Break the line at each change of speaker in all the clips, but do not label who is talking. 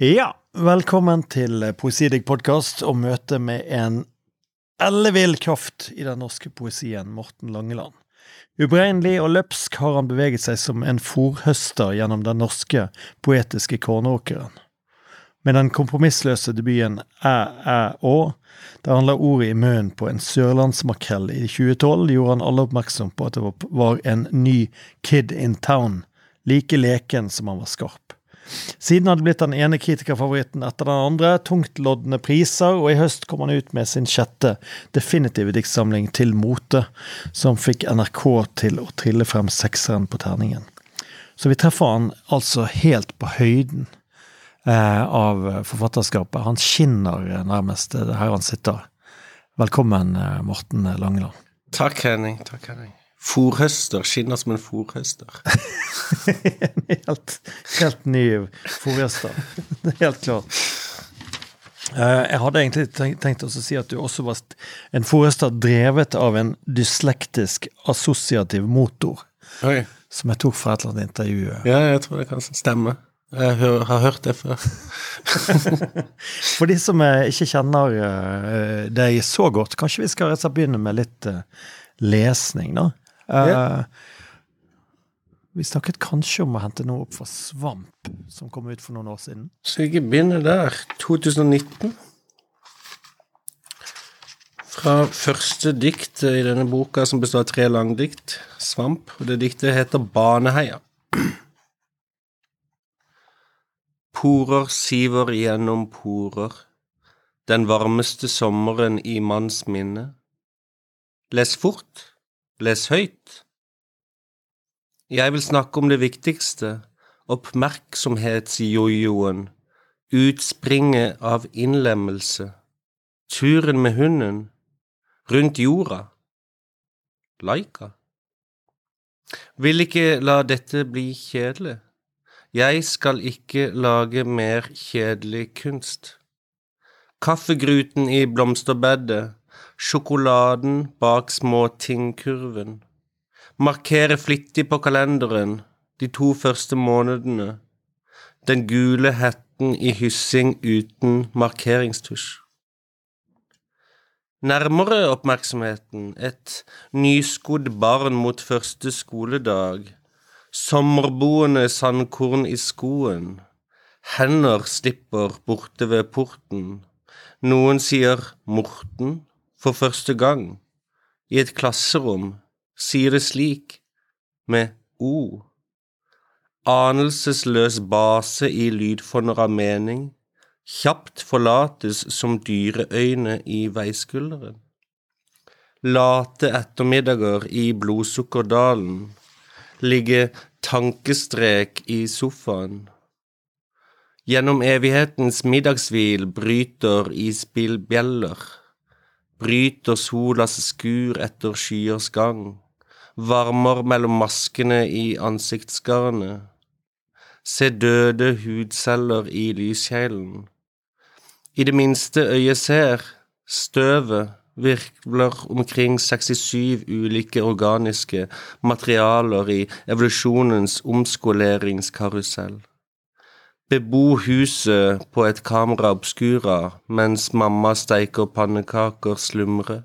Ja, velkommen til Poesidig podkast og møte med en ellevill kraft i den norske poesien, Morten Langeland. Uberegnelig og løpsk har han beveget seg som en forhøster gjennom den norske poetiske kornåkeren. Med den kompromissløse debuten Æ, æ, å, der han la ordet i munnen på en sørlandsmakrell i 2012, gjorde han alle oppmerksom på at det var en ny Kid in Town, like leken som han var skarp. Siden hadde blitt den ene kritikerfavoritten etter den andre, tungtlodne priser, og i høst kom han ut med sin sjette definitive diktsamling Til mote, som fikk NRK til å trille frem sekseren på terningen. Så vi treffer han altså helt på høyden eh, av forfatterskapet. Han skinner nærmest her han sitter. Velkommen, eh, Morten Langeland.
Takk, Henning. Takk, Henning. Fòrhøster. Skinner som en fòrhøster.
en helt, helt ny fòrhøster. Det er helt klart. Eh, jeg hadde egentlig tenkt å si at du også var en fòrhøster drevet av en dyslektisk assosiativ motor.
Oi.
Som jeg tok fra et eller annet intervju.
Ja, jeg tror det kan stemme. Jeg har hørt det før.
For de som ikke kjenner eh, deg så godt, kanskje vi skal begynne med litt eh, lesning, da? Yeah. vi snakket kanskje om å hente noe opp fra Svamp, som kom ut for noen år siden.
Skal ikke begynne der. 2019. Fra første dikt i denne boka, som består av tre langdikt, Svamp. Og det diktet heter Baneheia. Porer siver gjennom porer, den varmeste sommeren i manns minne. Les fort, Les høyt. Jeg vil snakke om det viktigste, oppmerksomhetsjojoen, utspringet av innlemmelse, turen med hunden, rundt jorda, Laika. Vil ikke la dette bli kjedelig. Jeg skal ikke lage mer kjedelig kunst. Kaffegruten i blomsterbedet, sjokoladen bak småtingkurven. Markere flittig på kalenderen de to første månedene. Den gule hetten i hyssing uten markeringstusj. Nærmere oppmerksomheten et nyskodd barn mot første skoledag. Sommerboende sandkorn i skoen. Hender slipper borte ved porten. Noen sier Morten, for første gang i et klasserom sier det slik, med O. Anelsesløs base i lydfonder av mening, kjapt forlates som dyreøyne i veiskulderen. Late ettermiddager i blodsukkerdalen, ligge tankestrek i sofaen. Gjennom evighetens middagshvil bryter isbilbjeller bryter solas skur etter skyers gang, varmer mellom maskene i ansiktsgarnet, se døde hudceller i lyskjelen. I det minste øyet ser, støvet virkler omkring 67 ulike organiske materialer i evolusjonens omskoleringskarusell. Bebo huset på et kamera obscura mens mamma steiker pannekaker slumre.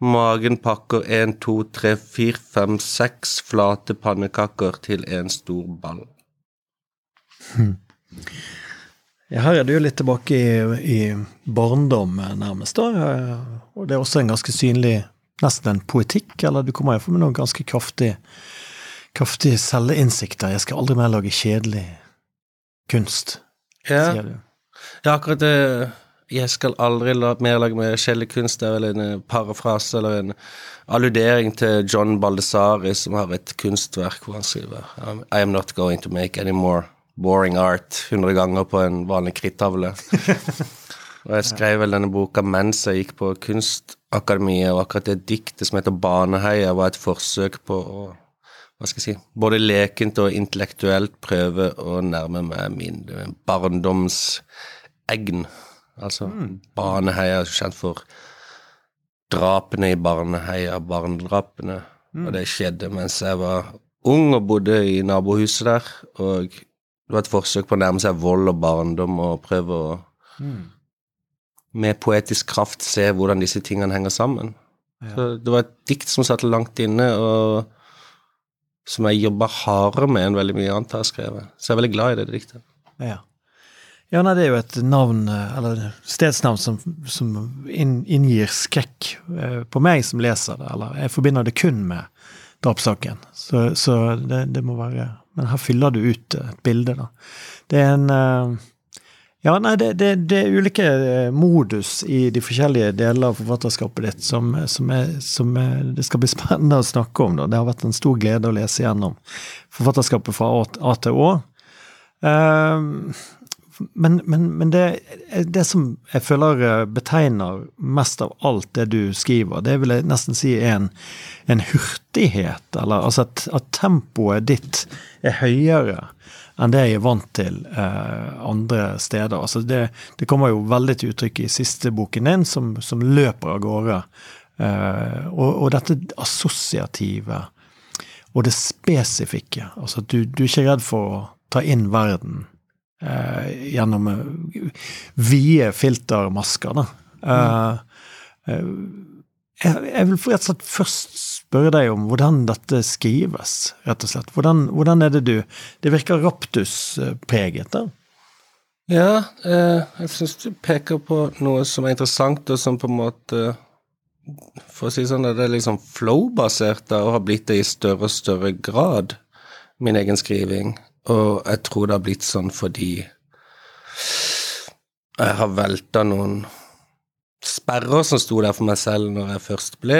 Magen pakker en, to, tre, fire, fem, seks flate pannekaker til en stor ball.
Hmm. Ja, her er du jo litt tilbake i, i barndom, nærmest. da, Og det er også en ganske synlig Nesten en poetikk, eller du kommer iallfall med noen ganske kraftige kraftig selvinnsikter. Jeg skal aldri mer lage kjedelig kunst,
ja. sier du. Ja, akkurat det Jeg skal aldri la, mer lage med skjellekunst. Det er vel en eh, parafrase eller en alludering til John Baldessari, som har et kunstverk hvor han skriver I am not going to make any more boring art hundre ganger på en vanlig krittavle. og jeg skrev vel denne boka mens jeg gikk på Kunstakademiet, og akkurat det diktet som heter Baneheia, var et forsøk på å hva skal jeg si, både lekent og intellektuelt prøve å nærme meg min barndomsegn. Altså mm. Baneheia kjent for drapene i Barneheia, barnedrapene. Mm. Og det skjedde mens jeg var ung og bodde i nabohuset der. Og det var et forsøk på å nærme seg vold og barndom og prøve å med poetisk kraft se hvordan disse tingene henger sammen.
Ja.
Så det var et dikt som satt langt inne, og som jeg jobber hardere med enn veldig mye annet jeg har skrevet. Så jeg er veldig glad i det diktet.
Ja. ja, nei, det er jo et navn, eh, eller stedsnavn, som, som inn, inngir skrekk eh, på meg som leser det. Eller jeg forbinder det kun med drapssaken. Så, så det, det må være Men her fyller du ut et bilde, da. Det er en eh, ja, nei, det, det, det er ulike eh, modus i de forskjellige deler av forfatterskapet ditt som, som, er, som er, det skal bli spennende å snakke om. Da. Det har vært en stor glede å lese gjennom forfatterskapet fra A til Å. Ehm, men, men, men det, det som jeg føler eh, betegner mest av alt det du skriver, det vil jeg nesten si er en, en hurtighet, eller altså at, at tempoet ditt er høyere enn det jeg er vant til eh, andre steder. Altså det, det, kommer jo veldig til uttrykk i siste boken din, som, som løper av gårde. Eh, og, og, dette assosiative og det spesifikke. Altså du, du er ikke redd for å ta inn verden eh, gjennom vide filtermasker, da. Mm. Jeg, jeg vil rett og slett først spørre deg om hvordan dette skrives, rett og slett. Hvordan, hvordan er det du Det virker raptuspreget, da?
Ja, eh, jeg syns du peker på noe som er interessant, og som på en måte For å si sånn, det er liksom flow-basert og har blitt det i større og større grad, min egen skriving. Og jeg tror det har blitt sånn fordi jeg har velta noen sperrer som sto der for meg selv når jeg først ble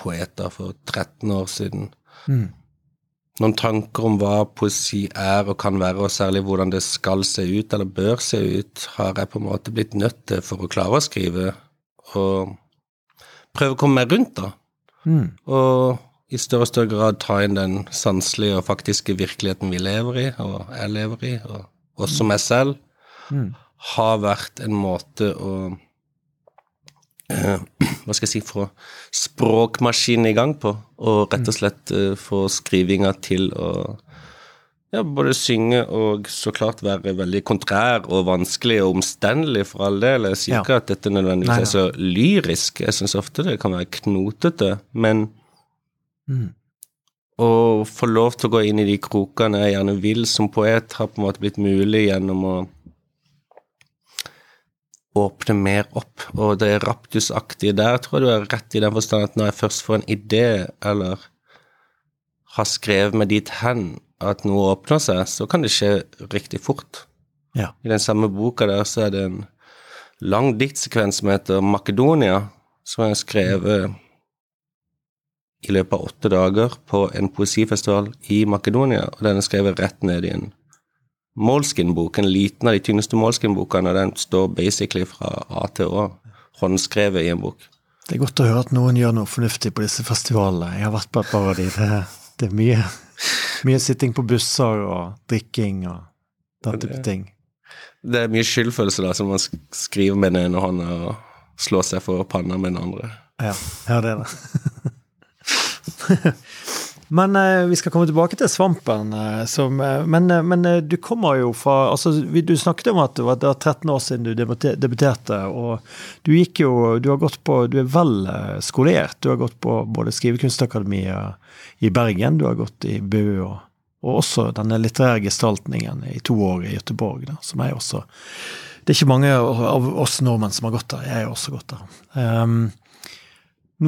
poeter for 13 år siden. Mm. Noen tanker om hva poesi er og kan være, og særlig hvordan det skal se ut, eller bør se ut, har jeg på en måte blitt nødt til for å klare å skrive, og prøve å komme meg rundt, da. Mm. Og i større og større grad ta inn den sanselige og faktiske virkeligheten vi lever i, og jeg lever i, og også meg selv, mm. har vært en måte å hva skal jeg si, få språkmaskinen i gang på, og rett og slett eh, få skrivinga til å ja, både synge og så klart være veldig kontrær og vanskelig og omstendelig, for all del. Jeg sier ikke ja. at dette nødvendigvis er så lyrisk, jeg syns ofte det kan være knotete, men mm. å få lov til å gå inn i de krokene jeg gjerne vil som poet, har på en måte blitt mulig gjennom å åpne mer opp. Og det raptusaktige der tror jeg du er rett i den forstand at når jeg først får en idé, eller har skrevet meg dit hen at noe åpner seg, så kan det skje riktig fort. Ja. I den samme boka der så er det en lang diktsekvens som heter Makedonia, som jeg har skrevet i løpet av åtte dager på en poesifestival i Makedonia, og den er skrevet rett ned i en Moleskin-bok, en liten av de tyngste målskin-bokene, den står basically fra A til Å, håndskrevet i en bok.
Det er godt å høre at noen gjør noe fornuftig på disse festivalene. Jeg har vært på et par av de. Det, det er mye, mye sitting på busser og drikking og den type ting.
Det er mye skyldfølelse, da, som man skriver med den ene hånda og slår seg for panna med den andre.
Ja, ja det er det. Men eh, vi skal komme tilbake til svampen. Eh, som, eh, men, eh, men, eh, du kommer jo fra altså, Du snakket om at det var, det var 13 år siden du debuterte. Og du gikk jo Du har gått på Du er vel skolert. Du har gått på både Skrivekunstakademiet i Bergen, du har gått i Bø og, og også denne litterære gestaltningen i to år i Göteborg, da, som jeg også Det er ikke mange av oss nordmenn som har gått der. Jeg har også gått der. Um,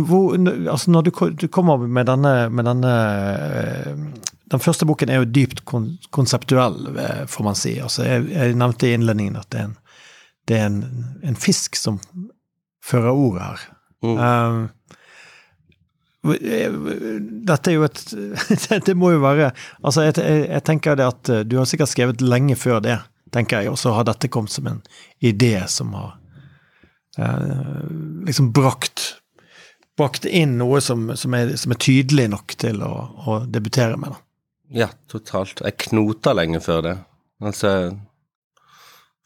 hvor, altså når du, du, kommer med denne, med denne eh, Den første boken er jo dypt kon, konseptuell, eh, får man si. Altså jeg, jeg, nevnte i innledningen at det er en, det er en, en fisk som fører ordet her. Mm. Um, dette er jo et Det må jo være Altså, jeg, jeg, tenker det at du har sikkert skrevet lenge før det, tenker jeg, og så har dette kommet som en idé som har eh, liksom brakt bakt inn noe som, som, er, som er, tydelig nok til å, å debutere med. da.
Ja, totalt. Jeg knota lenge før det. Altså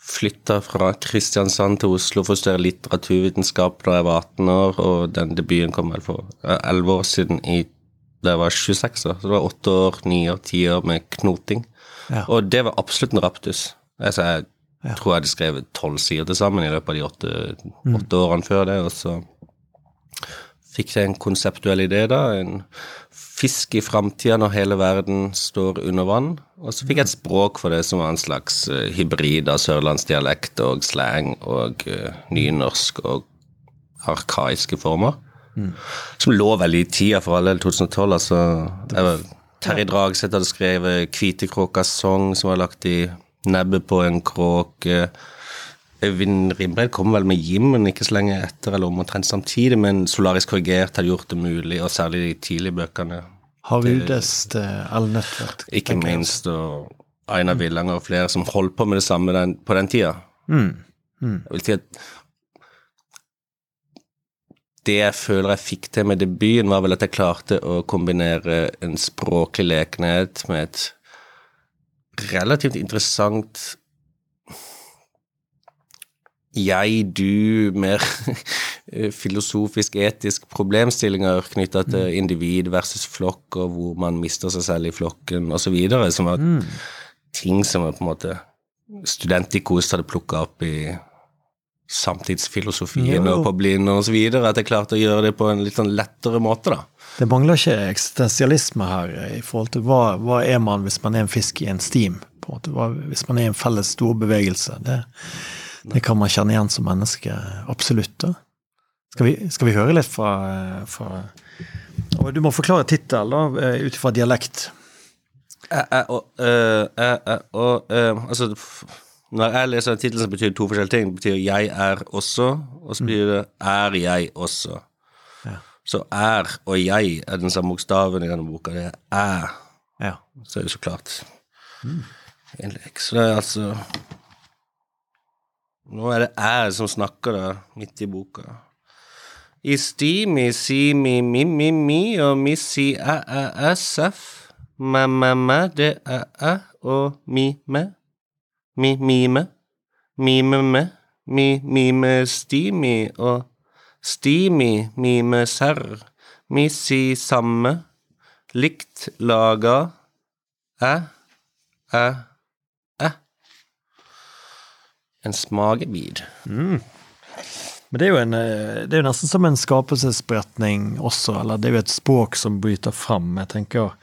flytta fra Kristiansand til Oslo for å studere litteraturvitenskap da jeg var 18 år, og den debuten kom vel for 11 år siden, i da jeg var 26 år. Så det var 8 år, 9 år, 10 år med knoting.
Ja.
Og det var absolutt en raptus. Altså, jeg
Ja.
tror jeg hadde skrevet tolv sider til sammen i løpet av de åtte, åtte årene før det, og så fikk jeg en konseptuell idé, da. En fisk i framtida når hele verden står under vann. Og så fikk jeg et språk for det som var en slags eh, hybrid av sørlandsdialekt og slang og eh, nynorsk og arkaiske former. Som lå veldig i tida for all del 2012. altså jeg Terje Dragseth hadde skrevet 'Kvitekråkas sang', som var lagt i nebbet på en kråke. Øyvind Rimbreid kom vel med Jimmen ikke så lenge etter, eller omtrent samtidig, men Solaris korrigert hadde gjort det mulig, og særlig de tidlige bøkene.
Harudes til L-Nødtvedt.
Ikke minst, og Einar Villanger og flere som holdt på med det samme den, på den tida.
Mm. Mm.
Jeg vil si at det jeg føler jeg fikk til med debuten, var vel at jeg klarte å kombinere en språklig lekenhet med et relativt interessant jeg, du, mer filosofisk, etisk problemstillinger knytta til individ versus flokk, og hvor man mister seg selv i flokken, osv., som var ting som på en måte studentikost hadde plukka opp i samtidsfilosofien
Jo.
og på Blind videre, at jeg klarte å gjøre det på en litt sånn lettere måte, da.
Det mangler ikke eksistensialisme her i forhold til hva, hva er man hvis man er en fisk i en steam? på en måte, hva, Hvis man er en felles storbevegelse. Det, det kan man kjenne igjen som menneske, absolutt. da. Skal vi, skal vi høre litt fra, fra og Du må forklare tittel ut ifra dialekt.
Altså Når jeg leser en tittel som betyr to forskjellige ting, betyr 'jeg er også', og så betyr det 'er jeg også'.
Ja.
Så 'er' og 'jeg' er den samme bokstaven i denne boka. Det er 'æ'.
Ja.
Så er det så klart Mm. Så det er altså Nå er det jeg som snakker da, midt i boka. I sti, mi, si, mi, mi, mi, mi, og mi, si, æ, æ, sf. Mæ, mæ, mæ, det er æ, og mi, mæ. Mi, mi, mæ. Mi, mæ. Mi, mi, mæ, sti, mi, og sti, mi, mi, mæ, serr. Mi, si, samme. Likt, laga, æ, æ. En smakebit.
Men det er jo en, eh, det er jo nesten som en skapelsesberetning også, eller det er jo et språk som bryter fram. Jeg tenker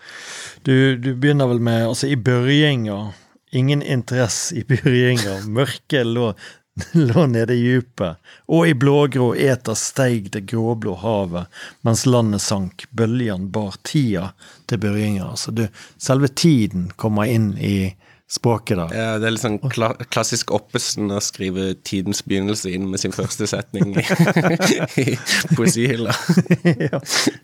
Du, du begynner vel med Altså, i børjinga Ingen interesse i børjinga. Mørket lå, lå nede i djupet, og i blågrå eter steig det gråblå havet, mens landet sank, bøljan bar tida til børjinga. Altså, selve tiden kommer inn i språket da.
Ja, det er litt sånn kla klassisk Oppesen å skrive tidens begynnelse inn med sin første setning i, i poesihylla.
ja.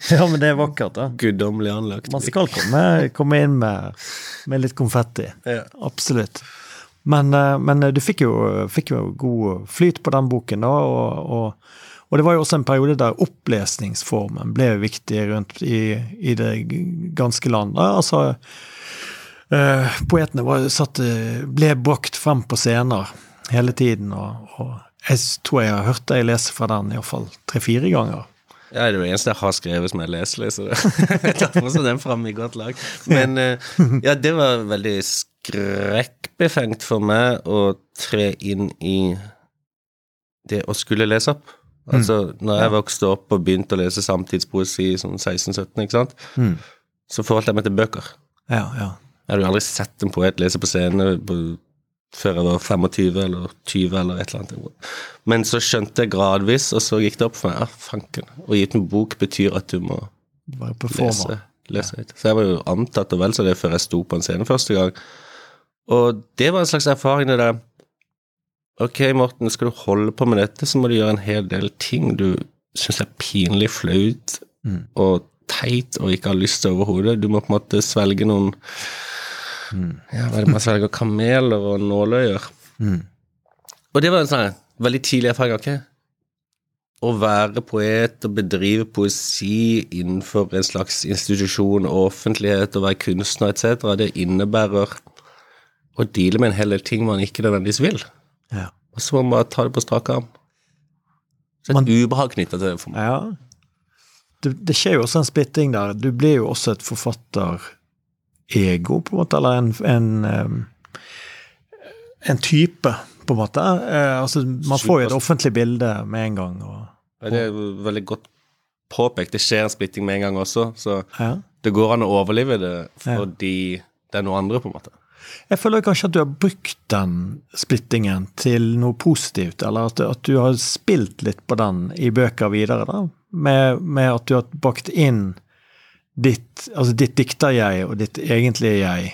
ja, men det er vakkert, da.
Guddommelig anlagt.
Man skal komme, komme inn med, med litt konfetti.
Ja.
Absolutt. Men, eh, men du fikk jo, fikk jo god flyt på den boken, da, og, og, og det var jo også en periode der opplesningsformen ble viktig rundt i, i det ganske land. Altså, eh, poetene var, satt, eh, ble brakt frem på scener hele tiden, og, og jeg tror jeg har hørt deg lese fra den iallfall tre-fire ganger.
Ja, det er det eneste jeg har skrevet som jeg leser, så det jeg tar også den fram i godt lag. Men eh, ja, det var veldig skrekkbefengt for meg å tre inn i det å skulle lese opp. Altså, når jeg vokste opp og begynte å lese samtidspoesi sånn 16-17, ikke sant,
Mm.
så forholdt jeg meg til bøker.
Ja, ja.
Jeg hadde jo aldri sett en poet lese på scene på, før jeg var 25 eller 20 eller et eller annet. Men så skjønte jeg gradvis, og så gikk det opp for meg. Ja, fanken. Å gi ut en bok betyr at du må lese. lese ja. Så jeg var jo antatt og vel så det før jeg sto på en scene første gang. Og det var en slags erfaring det der Ok, Morten, skal du holde på med dette, så må du gjøre en hel del ting du syns er pinlig flaut
Mm.
og teit og ikke har lyst til overhodet. Du må på en måte svelge noen Ja, er det man svelger? Kameler og nåløyer.
Mm.
Og det var en sånn veldig tidlig erfaring. Okay? Å være poet og bedrive poesi innenfor en slags institusjon og offentlighet og være kunstner etc., det innebærer å deale med en hel del ting man ikke nødvendigvis vil.
Ja.
Og så må man ta det på strak arm. Så et
Man-
ubehag knytta til det for meg.
ja. Det, det skjer jo også en splitting der. Du blir jo også et forfatterego, på en måte, eller en, en, en type, på en måte. Eh, altså, man får jo et offentlig bilde med en gang. Og,
og. Det er jo veldig godt påpekt. Det skjer en splitting med en gang også, så
ja.
det går an å overleve det fordi det er noe andre, på en måte.
Jeg føler kanskje at du har brukt den splittingen til noe positivt, eller at, at du har spilt litt på den i bøker videre, da. Med, med at du har bakt inn ditt, altså ditt dikter-jeg og ditt egentlige jeg.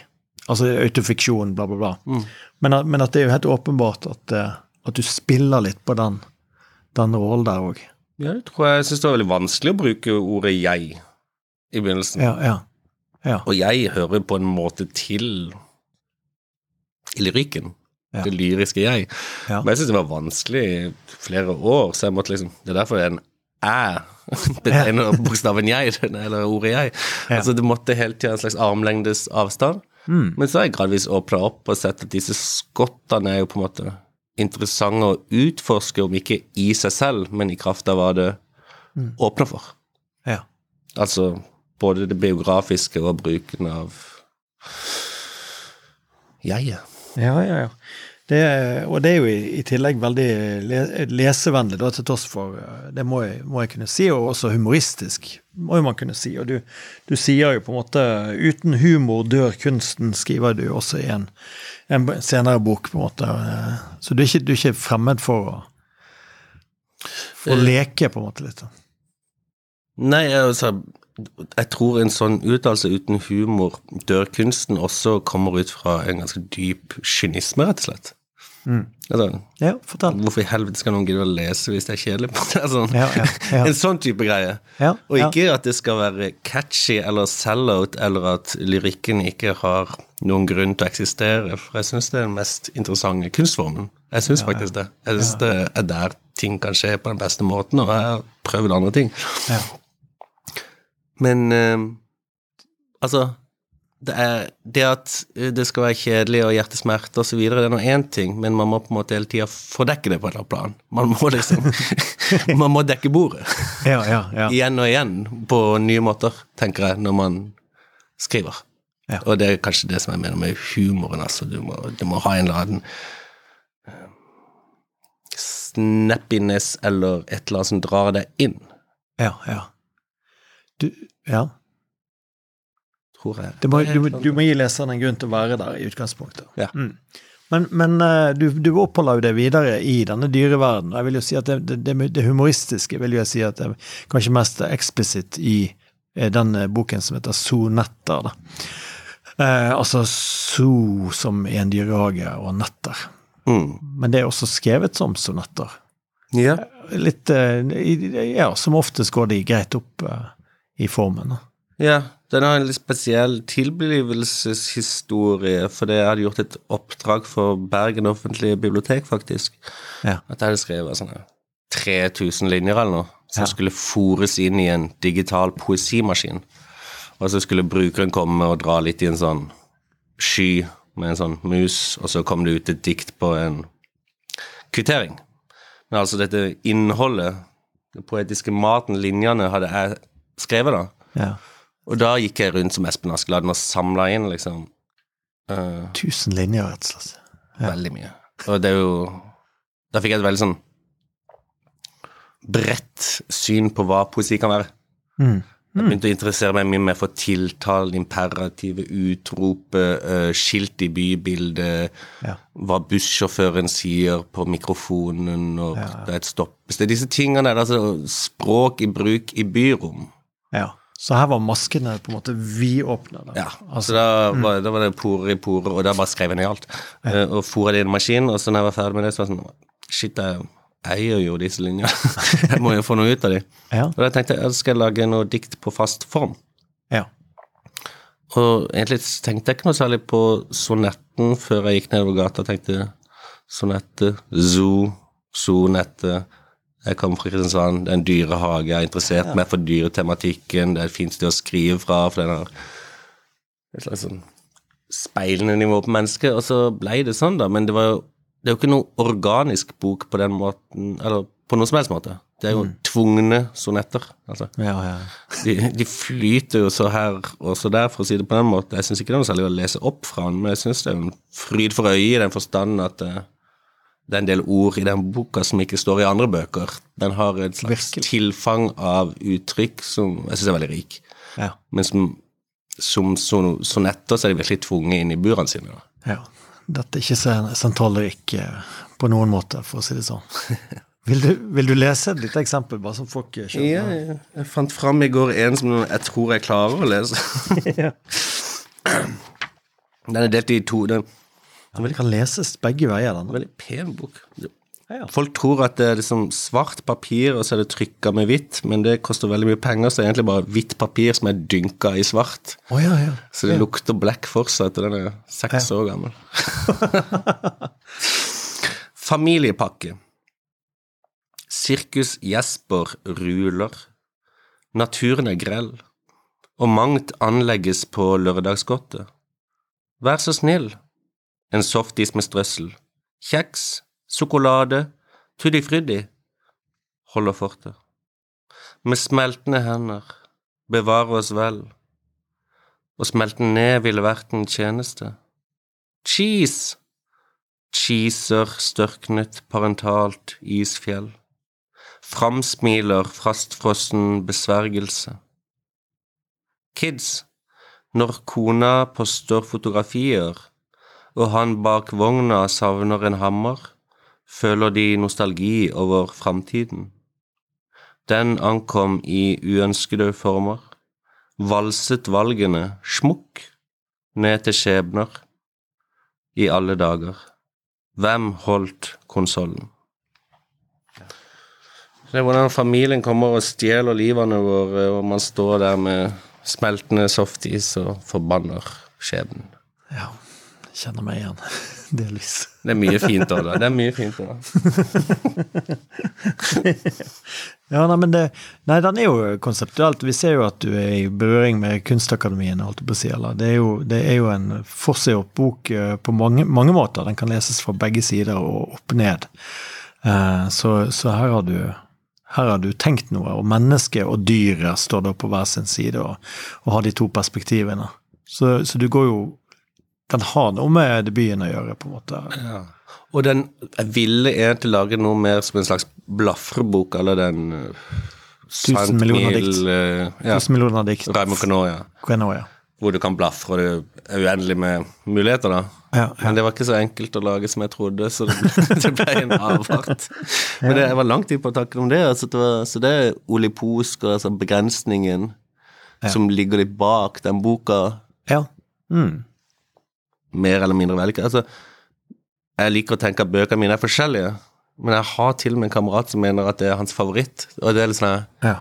Altså autofiksjon, bla, bla, bla. Men, at- men at det er jo helt åpenbart at, eh, at du spiller litt på den, den rollen der òg.
Ja, det tror jeg. Jeg syns det var veldig vanskelig å bruke ordet 'jeg' i begynnelsen.
Ja, ja. Ja.
Og jeg hører på en måte til i lyrikken. Det lyriske jeg. Men jeg syns det var vanskelig i flere år, så jeg måtte liksom Det er derfor det er en æ betegner bokstaven jeg, eller ordet jeg. Altså Det måtte hele tida en slags armlengdes avstand.
Mm.
Men så har jeg gradvis åpna opp og sett at disse skottene er jo på en måte interessante å utforske, om ikke i seg selv, men i kraft av hva det åpner for.
ja.
Altså både det biografiske og bruken av jeget.
Ja, ja, ja. Det, og det er jo i, i tillegg veldig le, lesevennlig, da, til tross for eh, Det må jeg, må jeg kunne si, og også humoristisk, må man kunne si. Og du, du sier jo på en måte 'uten humor dør kunsten', skriver du også i en, en senere bok, på en måte. eh, Så du er ikke, du er ikke fremmed for å for å leke, på en måte, litt.
Nei, altså Jeg tror en sånn uttalelse uten humor dør kunsten også kommer ut fra en ganske dyp kynisme, rett og slett. Altså,
Ja, fortell.
hvorfor i helvete skal noen gidde å lese hvis det er kjedelig? Altså,
Ja, ja, ja.
En sånn type greie.
Ja,
Og ikke at det skal være catchy eller sell-out, eller at lyrikken ikke har noen grunn til å eksistere. For jeg syns det er den mest interessante kunstformen. Jeg syns faktisk det. Jeg syns det er der ting kan skje på den beste måten, og jeg har prøvd andre ting.
Ja.
Men eh, altså det, er, det at eh, det skal være kjedelig og hjertesmerte osv., det er nå én ting, men man må på en måte hele tida fordekke det på et eller annet plan. Man må liksom Man må dekke bordet.
Ja, ja, ja.
Igjen og igjen, på nye måter, tenker jeg, når man skriver.
Ja.
Og det er kanskje det som jeg mener med humoren, altså. Du må, du må ha en eller annen eh, snappiness eller et eller annet som drar deg inn,
ja, ja. Du, ja.
Tror jeg.
Det må, du, du må gi leseren en grunn til å være der i utgangspunktet.
Ja.
Mm. Men, men eh, du, du oppholder jo det videre i denne dyreverdenen. Jeg vil jo si at det, det, det, humoristiske vil jeg si at det er kanskje mest eksplisitt i eh, den eh, boken som heter Sonetter. Da. Eh, altså so som i en dyrehage, og netter.
Mm.
Men det er også skrevet som sonetter.
Ja.
Litt eh, Ja, som oftest går de greit opp eh, i formen. da.
Ja, den har en litt spesiell tilblivelseshistorie, fordi jeg hadde gjort et oppdrag for Bergen offentlige bibliotek, faktisk.
Ja.
At jeg hadde skrevet sånne 3000 linjer eller noe, som
Ja.
skulle fòres inn i en digital poesimaskin. Og så skulle brukeren komme og dra litt i en sånn sky med en sånn mus, og så kom det ut et dikt på en kvittering. Men altså dette innholdet, den poetiske maten, linjene, hadde jeg skrevet da.
ja.
Og da gikk jeg rundt som Espen Askeladden og samla inn liksom Uh,
Tusen linjer, rett og slett. Ja.
veldig mye. Og det er jo Da fikk jeg et veldig sånn bredt syn på hva poesi kan være.
Mm.
Jeg begynte å interessere meg mye mer for tiltalen, imperative, utropet, uh, skilt i bybildet,
Ja.
hva bussjåføren sier på mikrofonen når
ja.
det er et stoppested. Disse tingene der, altså språk i bruk i byrom.
Ja. Så her var maskene på en måte vidåpne.
Ja,
Altså,
så da var, da var det porer i porer, og da bare skrev jeg ned alt. Eh, og fôret det i en maskin, og så når jeg var ferdig med det, så var det sånn Shit, jeg eier jo disse linjene. jeg må jo få noe ut av dem.
ja.
Og da tenkte jeg at skal jeg lage noe dikt på fast form.
ja.
Og egentlig tenkte jeg ikke noe særlig på sonetten før jeg gikk nedover gata. og tenkte sonette, zoo, sonette. Jeg kommer fra Kristiansand, det er en dyrehage, jeg er interessert meg for dyretematikken, det er et fint sted å skrive fra, for den har et slags sånn speilende nivå på mennesket, og så ble det sånn, da. Men det var jo det er jo ikke noe organisk bok på den måten, eller på noen som helst måte. Det er jo tvungne sonetter. Altså.
Ja, ja.
De, de flyter jo så her og så der, for å si det på den måten. Jeg syns ikke det er noe særlig å lese opp fra den, men jeg syns det er en fryd for øyet i den forstand at eh, det er en del ord i den boka som ikke står i andre bøker. Den har et slags
Virkelig.
tilfang av uttrykk som jeg syns er veldig rik.
ja.
Men som, som son- sonetter så er de virkelig tvunget inn i burene sine. Da.
ja. Dette er ikke sen- sentralrik eh, på noen måte, for å si det sånn. Vil du, vil du lese et lite eksempel, bare som folk skjønner?
Ja, ja. Jeg fant fram i går en som jeg tror jeg klarer å lese.
Ja.
Den er delt i to. Den
Den kan leses begge veier.
er
Den.
veldig pen bok.
Ja.
Folk tror at det er liksom svart papir, og så er det trykka med hvitt, men det koster veldig mye penger, så det er egentlig bare hvitt papir som er dynka i svart.
Oh, ja, ja.
Så det lukter black fortsatt, og den er seks år gammel. Familiepakke. Sirkus Jesper ruler. Naturen er grell, og mangt anlegges på lørdagsgodtet. Vær så snill. En softis med strøssel. Kjeks, sjokolade, tutti frutti. Holder fortet. Med smeltende hender, bevare oss vel. Å smelte ned ville vært en tjeneste. Cheese! Cheeser størknet parentalt isfjell. Framsmiler fastfrossen besvergelse. Kids, når kona poster fotografier, og han bak vogna savner en hammer, føler de nostalgi over framtiden. Den ankom i uønskede former, valset valgene, smukk, ned til skjebner, i alle dager. Hvem holdt konsollen? Det er hvordan familien kommer og stjeler livene våre, og man står der med smeltende softis og forbanner skjebnen.
ja. Kjenner meg igjen. Delvis.
Det er mye fint òg, da. Det er mye fint da.
Ja, nei, men det, nei, den er jo konseptuelt. Vi ser jo at du er i berøring med Kunstakademien. holdt jeg på å si, eller. Det er jo, det er jo en forseggjort bok eh, på mange, mange måter. Den kan leses fra begge sider og opp ned. Eh, Så, så her har du her har du tenkt noe, og mennesket og dyret står da på hver sin side og, og har de to perspektivene. Så, så du går jo Den har noe med debuten å gjøre, på en måte.
Ja. Og den Jeg ville egentlig lage noe mer som en slags blafrebok, eller den uh,
Tusen millioner dikt.
uh, ja.
Tusen millioner dikt.
Raymond Queneau, ja. Hvor du kan blafre, og det er uendelig med muligheter, da.
Ja, ja.
Men det var ikke så enkelt å lage som jeg trodde, så det, det ble en avart. Men det, jeg var lang tid på tanken om det. Altså det var, så det er oliposk og altså begrensningen som ligger litt bak den boka,
Ja. Mm.
Mer eller mindre vellykket. Altså, jeg liker å tenke at bøkene mine er forskjellige, men jeg har til og med en kamerat som mener at det er hans favoritt. Og det er litt sånn
ja.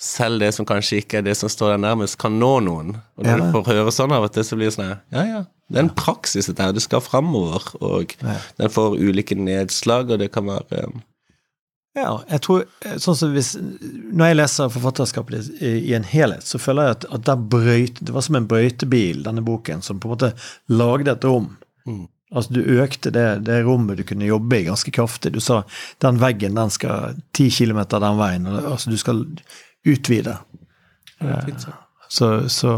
selv det som kanskje ikke er det som står der nærmest, kan nå noen. Og når
Ja.
du får høre sånn av og til, så blir det sånn ja, ja, det er en praksis dette her, Du skal framover, og
Ja.
den får ulike nedslag, og det kan være um,
Ja, jeg tror eh, sånn som hvis Når jeg leser forfatterskapet ditt i, i en helhet, så føler jeg at, at der brøyt, det var som en brøytebil, denne boken, som på en måte lagde et rom.
Mm.
Altså Du økte det, det rommet du kunne jobbe i, ganske kraftig. Du sa den veggen den skal ti kilometer den veien. Altså du skal utvide.
fint, så.
Så,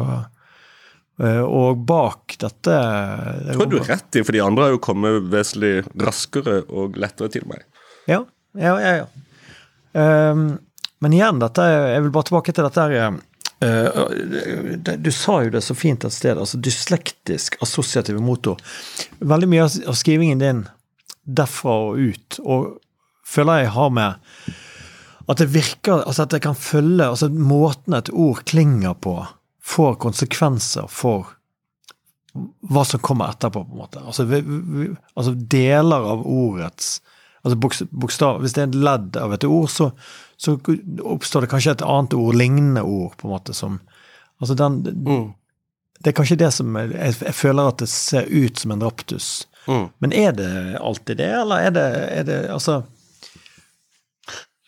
eh, Og bak dette det
Jeg tror du har rett i, for de andre har jo kommet vesentlig raskere og lettere til meg.
Ja, ja, ja. ja. Um, men igjen, dette, jeg vil bare tilbake til dette her eh, Du sa jo det så fint et sted, altså dyslektisk assosiative motor. Veldig mye av skrivingen din derfra og ut, og føler jeg har med at det virker Altså at jeg kan følge altså Måten et ord klinger på, får konsekvenser for hva som kommer etterpå, på en måte. Altså, vi, vi, altså deler av ordets altså bokstav, Hvis det er et ledd av et ord, så, så oppstår det kanskje et annet ord, lignende ord, på en måte, som Altså den
Mm.
Det er kanskje det som Jeg, jeg føler at det ser ut som en raptus.
Mm.
Men er det alltid det, eller er det, er det Altså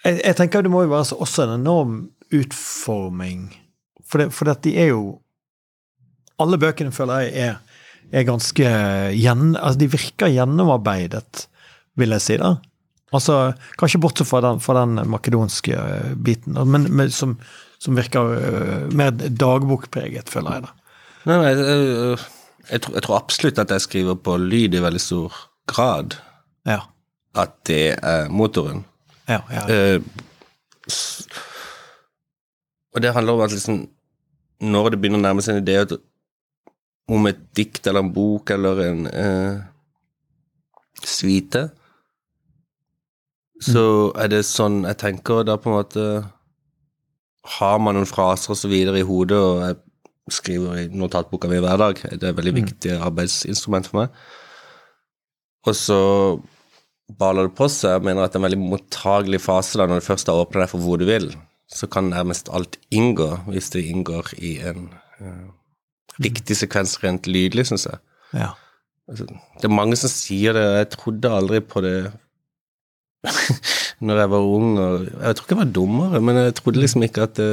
jeg, jeg tenker det må jo være så- også en enorm utforming. For, det, for de er jo Alle bøkene føler jeg er, er ganske gjen, altså De virker gjennomarbeidet, vil jeg si. da. Altså, Kanskje bortsett fra den, fra den makedonske eh, biten, men, men som, som virker uh, mer dagbokpreget, føler jeg. da.
Nei, nei, jeg, jeg, tror, jeg tror absolutt at jeg skriver på lyd i veldig stor grad.
Ja.
At det er motoren.
Ja, ja.
Eh, s- og det handler om at liksom Når det begynner å nærme seg en idé om et dikt eller en bok eller en uh, suite, så er det sånn jeg tenker da på en måte Har man noen fraser og så videre i hodet, og jeg skriver i notatboka mi hver dag, det er et veldig viktig arbeidsinstrument for meg, og så baler det på seg. Jeg mener at det er en veldig mottagelig fase da, når du først har åpna deg for hvor du vil. Så kan nærmest alt inngå, hvis det inngår i en uh, riktig sekvens rent lydlig, syns jeg.
ja.
Altså, det er mange som sier det, og jeg trodde aldri på det når jeg var ung. Og jeg tror ikke jeg var dummere, men jeg trodde liksom ikke at det,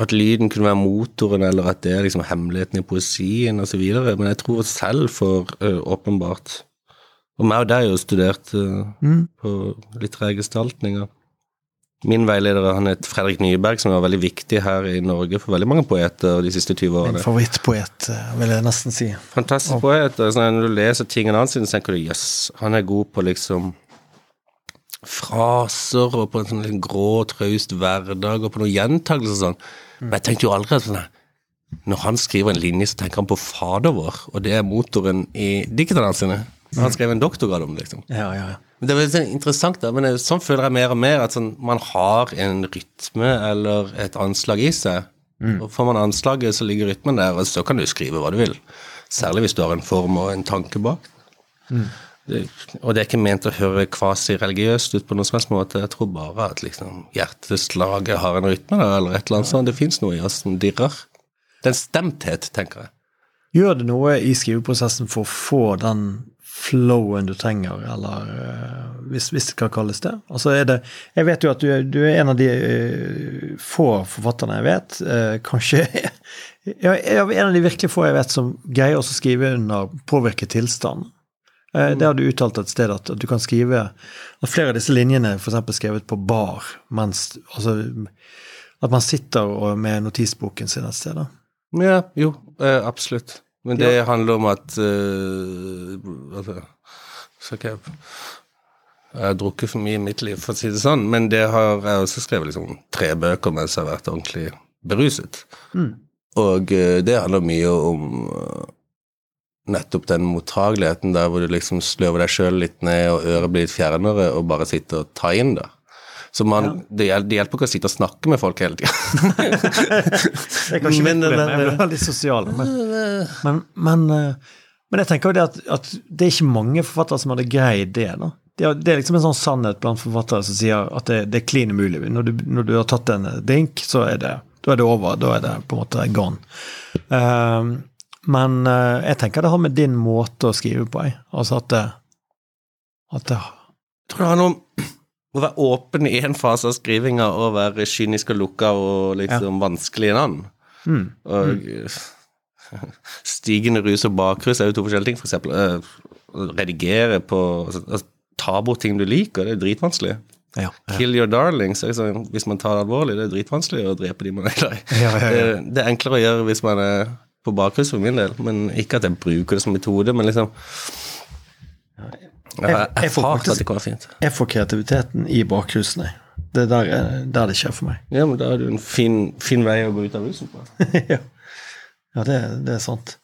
at lyden kunne være motoren, eller at det er liksom hemmeligheten i poesien osv. Men jeg tror selv for øh, åpenbart Og meg og deg har jo studert øh,
Mm.
på litterære gestaltninger. Min veileder han het Fredrik Nyberg, som var veldig viktig her i Norge for veldig mange poeter de siste 20 årene.
Min favorittpoet, eh, vil jeg nesten si.
Fantastisk poet. når du leser tingene hans, tenker du jøss, han er god på liksom fraser og på en sånn litt grå, traust hverdag og på noen gjentagelser og sånn. Men jeg tenkte jo aldri sånn når han skriver en linje, så tenker han på Fader vår, og det er motoren i diktene sine. Han skrev en doktorgrad om det, liksom.
Ja, ja, ja.
Men Det er veldig interessant, da, men det- sånn føler jeg mer og mer at sånn, man har en rytme eller et anslag i seg. Og Får man anslaget, så ligger rytmen der, og så kan du skrive hva du vil. Særlig hvis du har en form og en tanke bak. Det, og det er ikke ment å høre kvasi-religiøst ut på noen som helst måte. Jeg tror bare at liksom, hjerteslaget har en rytme, da, eller et eller annet sånt. Det fins noe i oss som dirrer. Det er en stemthet, tenker jeg.
Gjør det noe i skriveprosessen for å få den flowen du trenger, eller eh, hvis, hvis det kan kalles det? Altså er det Jeg vet jo at du, du er en av de eh, få forfatterne jeg vet, eh, kanskje ja, en av de virkelig få jeg vet som greier å skrive under påvirket tilstand. Eh, Det har du uttalt et sted, at, du kan skrive at flere av disse linjene f.eks. skrevet på bar, mens altså At man sitter med notisboken sin et sted. da.
Ja, jo, eh, absolutt. Men det handler om at uh, så ikke jeg, jeg har drukket for mye i mitt liv, for å si det sånn, men det har jeg også skrevet liksom tre bøker mens jeg har vært ordentlig beruset. Og eh, det handler mye om nettopp den mottageligheten der hvor du liksom sløver deg sjøl litt ned, og øret blir litt fjernere, og bare sitter og tar inn det. Så man, det, hjelper, det hjelper ikke å sitte og snakke med folk hele tida.
Det er kanskje
Men det,
problem, jeg blir veldig sosial. Men, men, men, eh, men jeg tenker jo det at, at det er ikke mange forfattere som hadde greid det. da. Det det er liksom en sånn sannhet blant forfattere som sier at det, det er klin umulig. Når du, når du har tatt en drink, så er det, da er det over. Da er det på en måte gone. Eh, men eh, jeg tenker det har med din måte å skrive på, jeg. Altså at det, at det
Jeg tror det handler om å være åpen i en fase av skrivinga og være kynisk og lukka og liksom vanskelig i en annen.
mm,
Og stigende rus og bakrus er jo to forskjellige ting. For eksempel eh, å redigere på altså, altså, Ta bort ting du liker, det er dritvanskelig.
ja.
Kill your darlings, liksom, hvis man tar det alvorlig, det er dritvanskelig å drepe de man er glad i.
Ja, ja, ja.
Det, det er enklere å gjøre hvis man er på bakrus for min del, men ikke at jeg bruker det som metode, men liksom Jeg har erfart at det kan være fint.
Jeg får kreativiteten i bakhusene Det er der, eh, der det skjer for meg.
Ja, men da er det jo en fin, fin vei å gå ut av rusen på.
ja, ja det, det er sant.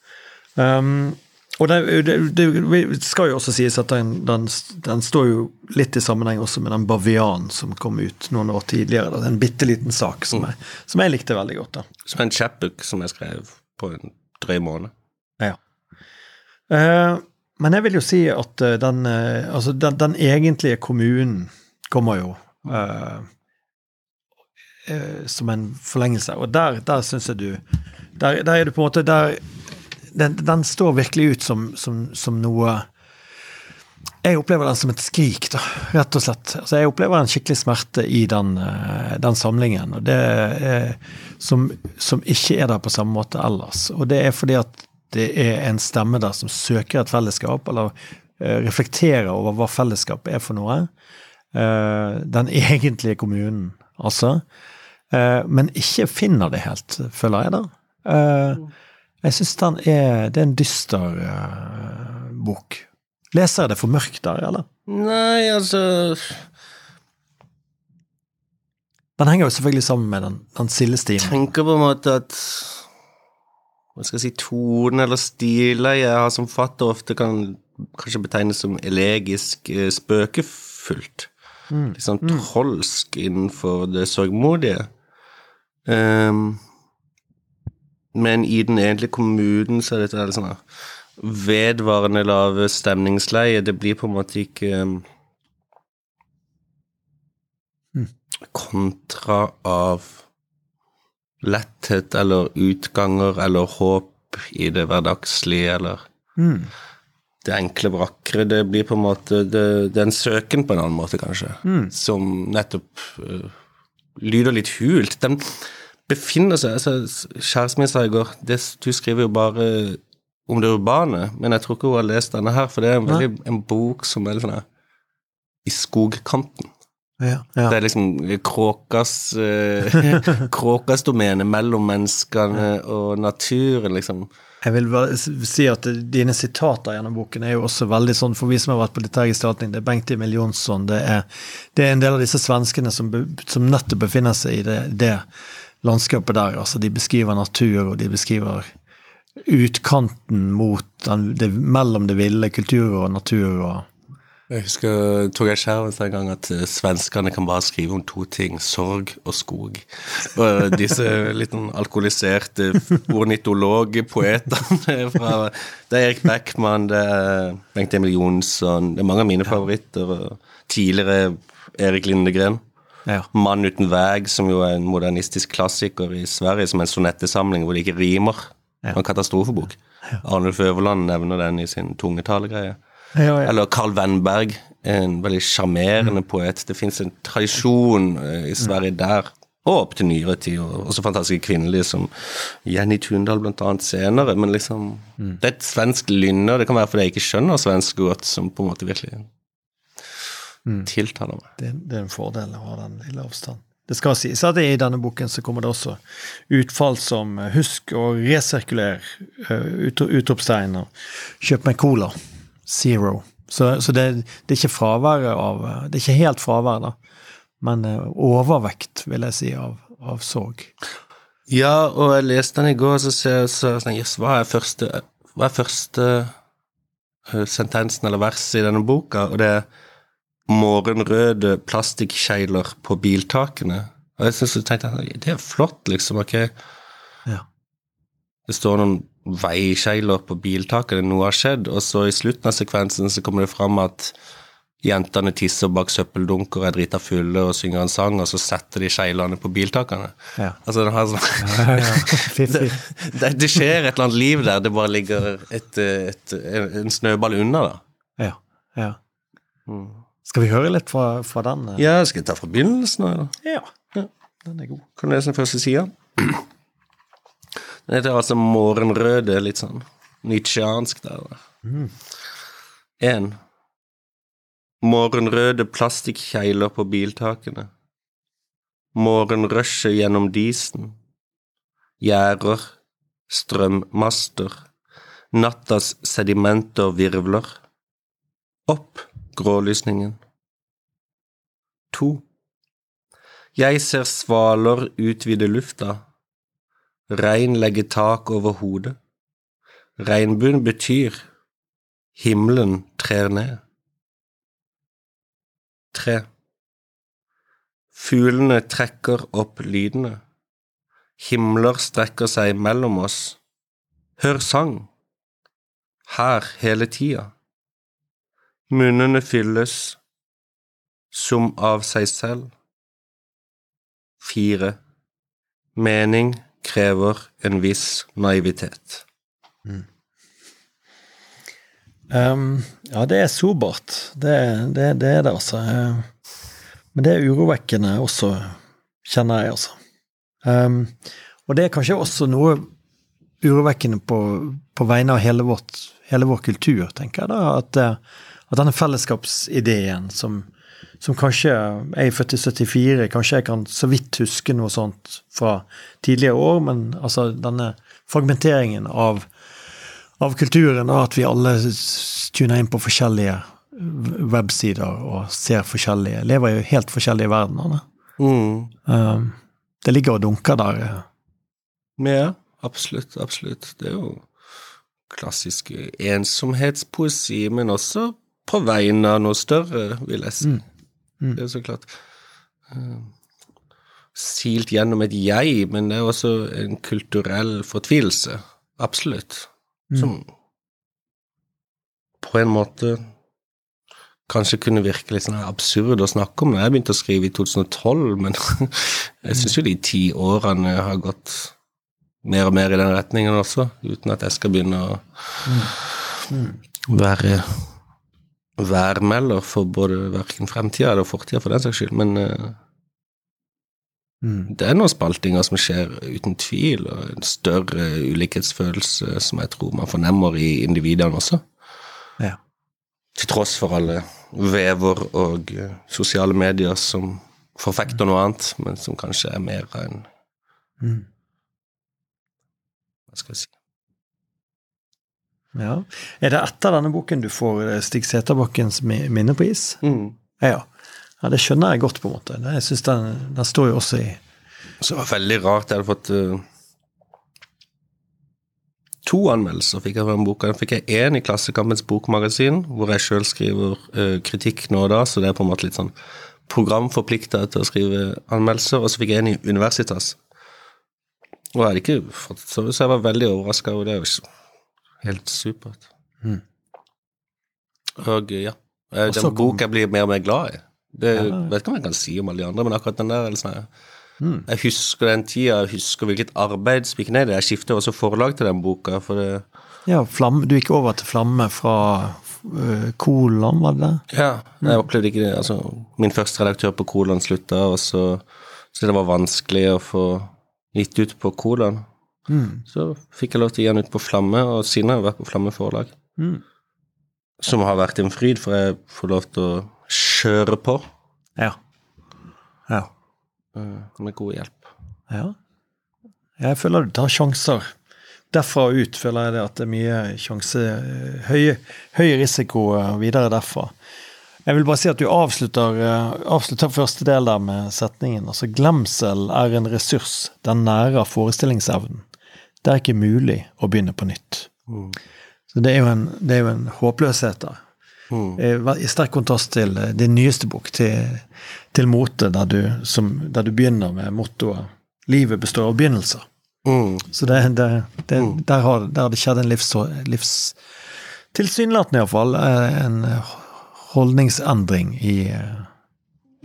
Um, og det, det, det skal jo også sies at den, den, den står jo litt i sammenheng også med den Bavianen som kom ut noen år tidligere. Da. En bitte liten sak som jeg, som jeg likte veldig godt. da.
Som en chapbook som jeg skrev på en drøy måned.
Ja. Eh, men jeg vil jo si at eh, den, eh, altså den, den egentlige kommunen kommer jo eh, som en forlengelse. Og der, der syns jeg du der, der er du på en måte der, den, den står virkelig ut som, som, som noe jeg opplever den som et skrik, da, rett og slett. Altså, jeg opplever en skikkelig smerte i den, eh, den samlingen, og det er, som, som ikke er der på samme måte ellers. Og det er fordi at det er en stemme der som søker et fellesskap, eller eh, reflekterer over hva fellesskap er for noe. Eh, den egentlige kommunen, altså. Men ikke finner det helt, føler jeg, da. Jeg syns den er Det er en dyster bok. Leser jeg det for mørkt der, eller?
Nei, altså
Den henger jo selvfølgelig sammen med den, den sildestimen.
tenker på en måte at Hva skal jeg si Tone eller stileie jeg har som fatter, ofte kan kanskje betegnes som elegisk spøkefullt. spøkefullt. Litt sånn trolsk innenfor det sørgmodige. Um, men i den egentlige kommunen så er dette litt sånn vedvarende lave stemningsleie. Det blir på en måte ikke ehm, kontra av letthet eller utganger eller håp i det hverdagslige eller
Mm.
det enkle vakre. Det blir på en måte det, det er en søken på en annen måte, kanskje, som nettopp uh, lyder litt hult. Den befinner seg altså, Kjæresten min sa i går Du skriver jo bare om det urbane, men jeg tror ikke hun har lest denne her, for det er en, veldig, en bok som er litt sånn i skogkanten.
Ja, ja.
Det er liksom kråkas eh, Kråkas domene mellom menneskene og naturen, liksom.
Jeg vil bare si at dine sitater gjennom boken er jo også veldig sånn, for vi som har vært på liturgisk gestaltning, det er Bengt Emil Jonsson, det er, det er en del av disse svenskene som, som nettopp befinner seg i det, det landskapet der. Altså, de beskriver natur, og de beskriver utkanten mot den, det, mellom det ville, kultur og natur og
Jeg husker Torgeir Skjerven sa en gang at eh, svenskene kan bare skrive om to ting, sorg og skog. Og disse litt alkoholiserte ornitologpoetene fra Det er Erik Beckmann, det er Bengt Emil Jonsson, det er mange av mine favoritter. og Tidligere Erik Lindegren.
ja.
'Mann uten veg', som jo er en modernistisk klassiker i Sverige, som er en sonettesamling hvor det ikke rimer. En katastrofebok. Arnulf Øverland nevner den i sin tungetale-greie.
Ja, ja.
Eller Carl Wennberg, en veldig sjarmerende poet. Det fins en tradisjon eh, i Sverige der, og opp til nyere tid, og også fantastiske kvinnelige som Jenny Tundal blant annet senere. Men liksom, det er et svensk lynne, og det kan være fordi jeg ikke skjønner svensk godt, som på en måte virkelig tiltaler meg.
Det, det er en fordel å ha den lille avstanden. Det skal sies at i denne boken så kommer det også utfall som eh, husk å resirkulere uh, ut, utropstegn og kjøp meg cola. Zero. Så, så det, det er ikke fraværet av eh, Det er ikke helt fravær, da, men eh, overvekt, vil jeg si, av, av sorg.
Ja, og jeg leste den i går, så ser jeg så, sånn, yes, hva er første, hva er første eh, sentensen eller verset i denne boka? Og det er morgenrøde plastikkjegler på biltakene. Og jeg synes, jeg tenkte det er flott, liksom. ok.
Ja.
Det står noen veikjegler på biltakene, noe har skjedd, og så i slutten av sekvensen så kommer det fram at jentene tisser bak søppeldunker, er drita fulle og synger en sang, og så setter de kjeglene på biltakene.
Ja.
Altså, den har sånn.
Fiffig.
det, det skjer et eller annet liv der, det bare ligger et, et, en snøball unna, da.
Ja. ja. Skal vi høre litt fra, fra den? eh?
Ja, skal jeg ta fra begynnelsen, eller?
Ja.
Ja.
Den er god.
Kan du lese den første sida? Den heter altså Morgenrøde, litt sånn nietzscheansk der. da. En. Morgenrøde plastikkjegler på biltakene. Morgenrushet gjennom disen. Gjerder. Strømmaster. Nattas sedimenter virvler. Opp grålysningen. To. Jeg ser svaler utvide lufta. Regn legger tak over hodet. Regnbuen betyr himmelen trer ned. Tre. Fuglene trekker opp lydene. Himler strekker seg mellom oss. Hør sang. Her hele tida. Munnene fylles som av seg selv. Fire. Mening krever en viss naivitet.
Um, ja, det er sobert. Det, det, det er det, altså. Men det er urovekkende også, kjenner jeg, altså. Um, og det er kanskje også noe urovekkende på, på vegne av hele, vårt, hele vår kultur, tenker jeg da, at, eh, at denne fellesskapsideen som, som kanskje Jeg er født i 74, kanskje jeg kan så vidt huske noe sånt fra tidligere år, men altså denne fragmenteringen av, av kulturen, og at vi alle tuner inn på forskjellige websider og ser forskjellige Lever i helt forskjellige verdener.
Mm.
Um, det ligger og dunker der.
Ja, absolutt, absolutt. Det er jo klassisk ensomhetspoesi, men også på vegne av noe større, vil jeg si.
Mm. Mm.
Det er så klart uh, silt gjennom et jeg, men det er også en kulturell fortvilelse. Absolutt.
Mm.
Som på en måte kanskje kunne virke litt sånn absurd å snakke om. Jeg begynte å skrive i 2012, men jeg syns jo de ti årene har gått mer og mer i den retningen også, uten at jeg skal begynne å være værmelder for både verken fremtida eller fortida, for den saks skyld. Men uh,
Mm.
det er noen spaltinger som skjer uten tvil, og en større ulikhetsfølelse som jeg tror man fornemmer i individene også.
Ja.
Til tross for alle vever og eh, sosiale medier som forfekter noe annet, men som kanskje er mer av en
Mm.
Hva skal jeg si
ja. Er det etter denne boken du får eh, Stig Seterbakkens mi- minnepris? Ja. ja, det skjønner jeg godt, på en måte. Jeg synes den, den står jo også i
Så det var veldig rart. Jeg hadde fått uh, to anmeldelser fikk jeg fra den boka. Den fikk jeg én i Klassekampens bokmagasin, hvor jeg sjøl skriver uh, kritikk nå og da, så det er på en måte litt sånn programforplikta til å skrive anmeldelser. Og så fikk jeg en i Universitas. Og jeg hadde ikke fått så, jeg var veldig overraska, over det ikke helt supert.
Mm.
Og ja. eh, Den
kom-
boka blir mer og mer glad i. Det
Ja.
vet ikke om jeg kan si om alle de andre, men akkurat den der eller her-
Mm.
jeg husker den tida, jeg husker hvilket arbeid som gikk ned i det. Jeg skifter også forlag til den boka, for det
Ja, flamme, du gikk over til Flamme fra uh, Kolon, var det det?
Ja, jeg opplevde ikke det. Altså, min første redaktør på Kolon slutta, og så så det var vanskelig å få gitt ut på Kolon.
Mm.
Så fikk jeg lov til å gi den ut på Flamme, og siden har jeg vært på Flamme forlag.
Mm.
Som har vært en fryd, for jeg får lov til å kjøre på
Ja. Ja.
eh, med god hjelp.
Ja. Jeg føler du tar sjanser. Derfra og ut føler jeg det at det er mye sjanse Høy, høy risiko eh, videre derfra. Jeg vil bare si at du avslutter, eh, avslutter første del der med setningen. Altså, glemsel er en ressurs. Den nærer forestillingsevnen. Det er ikke mulig å begynne på nytt.
Mm.
Så det er jo en, det er jo en håpløshet da.
Mm.
Eh, I sterk kontrast til eh, din nyeste bok, til, til Mote, der du, som, der du begynner med mottoet 'Livet består av begynnelser'.
Mm.
Så det, det, det,
Mm.
der, har, der har det skjedd en livs... livs tilsynelatende iallfall en holdningsendring i eh,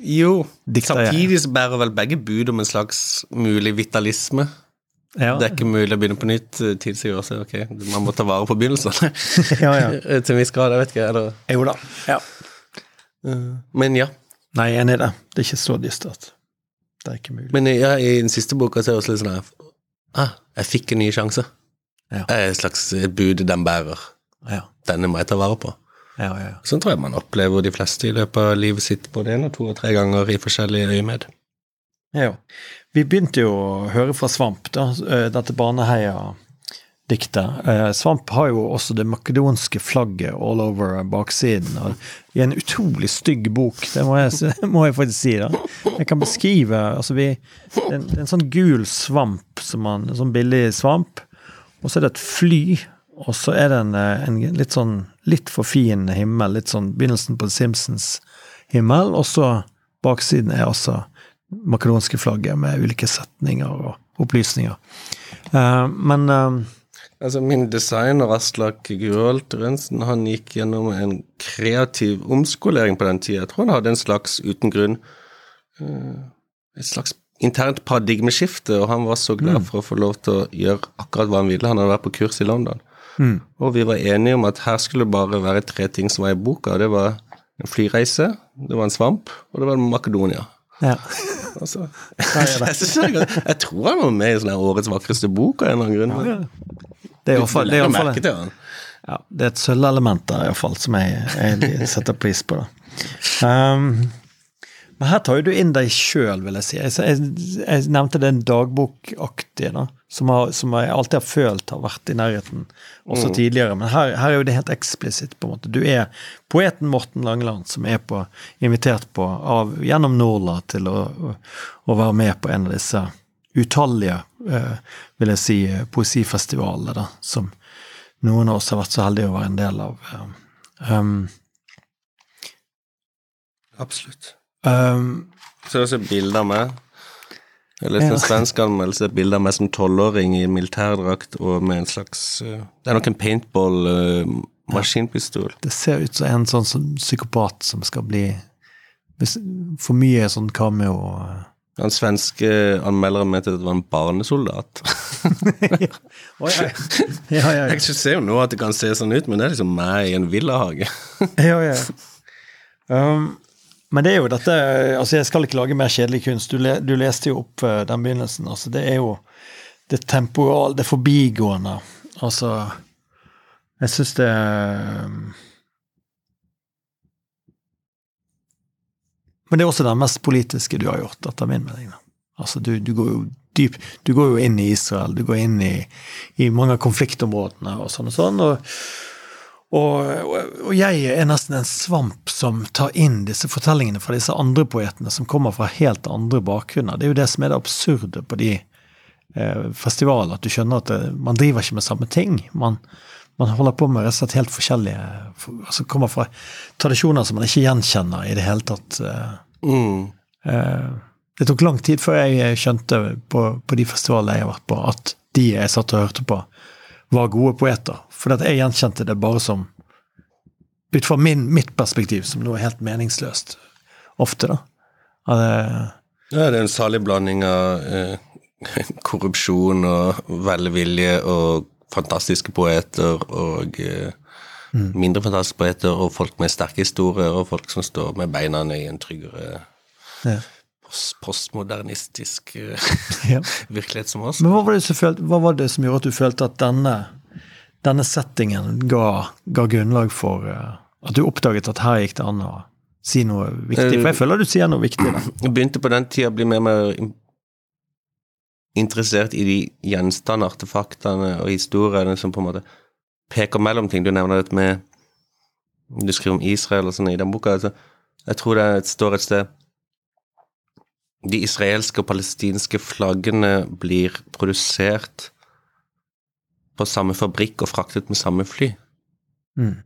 Jo, samtidig så bærer vel begge bud om en slags mulig vitalisme.
Ja,
Det er ikke mulig å begynne på nytt, eh, tilsier også ok, man må ta vare på begynnelsene.
ja, ja.
Til en viss grad, jeg vet ikke. Eller,
Jo da. Ja.
eh, men ja.
Nei, jeg er enig i det. Det er ikke så dystert. Det er ikke mulig.
Men ja, i den siste boka så er det også litt sånn her ah, Jeg fikk en ny sjanse.
Ja.
Det er et slags bud den bærer.
Ja,
Denne må jeg ta vare på.
ja, ja.
Sånn tror jeg man opplever de fleste i løpet av livet sitt både en og to og tre ganger i forskjellige øyemed.
Ja. Vi begynte jo å høre fra Svamp, da, eh, dette Baneheia-diktet. Eh, Svamp har jo også det makedonske flagget all over baksiden. Og I en utrolig stygg bok, det må jeg, må jeg faktisk si. da. Jeg kan beskrive altså vi, det, er en, det er en sånn gul svamp, man, en sånn billig svamp. Og så er det et fly, og så er det en, eh, en litt sånn litt for fin himmel. Litt sånn begynnelsen på Simpsons himmel. Og så baksiden er altså makedonske flagget med ulike setninger og opplysninger. Uh, men uh,
Altså, min designer Aslak Gurholt Rønsen, han gikk gjennom en kreativ omskolering på den tida. Jeg tror han hadde en slags, uten grunn, uh, et slags internt paradigmeskifte, og han var så glad for å få lov til å gjøre akkurat hva han ville. Han hadde vært på kurs i London.
mm,
Og vi var enige om at her skulle det bare være tre ting som var i boka. Det var en flyreise, det var en svamp, og det var Makedonia.
Ja.
Altså, jeg, jeg, det jeg tror han var med i sånn årets vakreste bok av en eller annen grunn.
Ja. Det er iallfall det er
han.
ja, det er et sølvelement der, iallfall, som jeg, jeg setter pris på. Da. Um, men her tar jo du inn deg sjøl, vil jeg si. Jeg, jeg, nevnte den dagbokaktige, da, som, har, som jeg alltid har følt har vært i nærheten, også tidligere. Men her, her er jo det helt eksplisitt, på en måte. Du er poeten Morten Langeland, som er på, invitert på av, gjennom Norla til å, å, å være med på en av disse utallige, eh, vil jeg si, poesifestivalene, da, som noen av oss har vært så heldige å være en del av. Um,
Absolutt.
Um,
Så er det også bilder med. Jeg leste en svensk anmeldelse, et bilde av meg som tolvåring i militærdrakt og med en slags eh, Det er nok en paintball-maskinpistol.
det ser ut som en sånn som psykopat som skal bli For mye sånn cameo uh,
Den svenske anmelderen mente at det var en barnesoldat.
ja. Oh, Ja, ja, ja.
Jeg ser jo nå at det kan se sånn ut, men det er liksom meg i en villahage.
ja, ja. Um, men det er jo dette altså Jeg skal ikke lage mer kjedelig kunst. Du, le, du leste jo opp uh, den begynnelsen. altså Det er jo det temporale, det forbigående. Altså Jeg syns det Men det er også den mest politiske du har gjort, etter min mening. Altså, du, du går jo dyp Du går jo inn i Israel, du går inn i, i mange av konfliktområdene og sånn og sånn. og og, og, jeg er nesten en svamp som tar inn disse fortellingene fra disse andre poetene som kommer fra helt andre bakgrunner. Det er jo det som er det absurde på de eh, festivalene, at du skjønner at det, man driver ikke med samme ting. Man, man holder på med rett og slett helt forskjellige altså Kommer fra tradisjoner som man ikke gjenkjenner i det hele tatt. Eh,
Mm.
eh, det tok lang tid før jeg skjønte på, på de festivalene jeg har vært på, at de jeg satt og hørte på, var gode poeter. For jeg gjenkjente det bare som Ut fra min, mitt perspektiv, som noe helt meningsløst. Ofte, da. Det,
Ja, det er en salig blanding av eh, korrupsjon og velvilje og fantastiske poeter og eh, mindre fantastiske poeter og folk med sterke historier og folk som står med beina i en tryggere
ja.
postmodernistisk eh,
Ja.
virkelighet som oss.
Men hva var, det følte, hva var det som gjorde at du følte at denne, denne settingen ga, ga grunnlag for uh, at du oppdaget at her gikk det an å si noe viktig? For jeg føler du sier noe viktig.
Jeg begynte på den tida å bli mer og mer interessert i de gjenstandene, artefaktene og historiene som på en måte peker mellom ting. Du nevner det med Du skriver om Israel og sånn i den boka. Altså, jeg tror det står et sted De israelske og palestinske flaggene blir produsert på samme fabrikk og fraktet med samme fly.
Mm.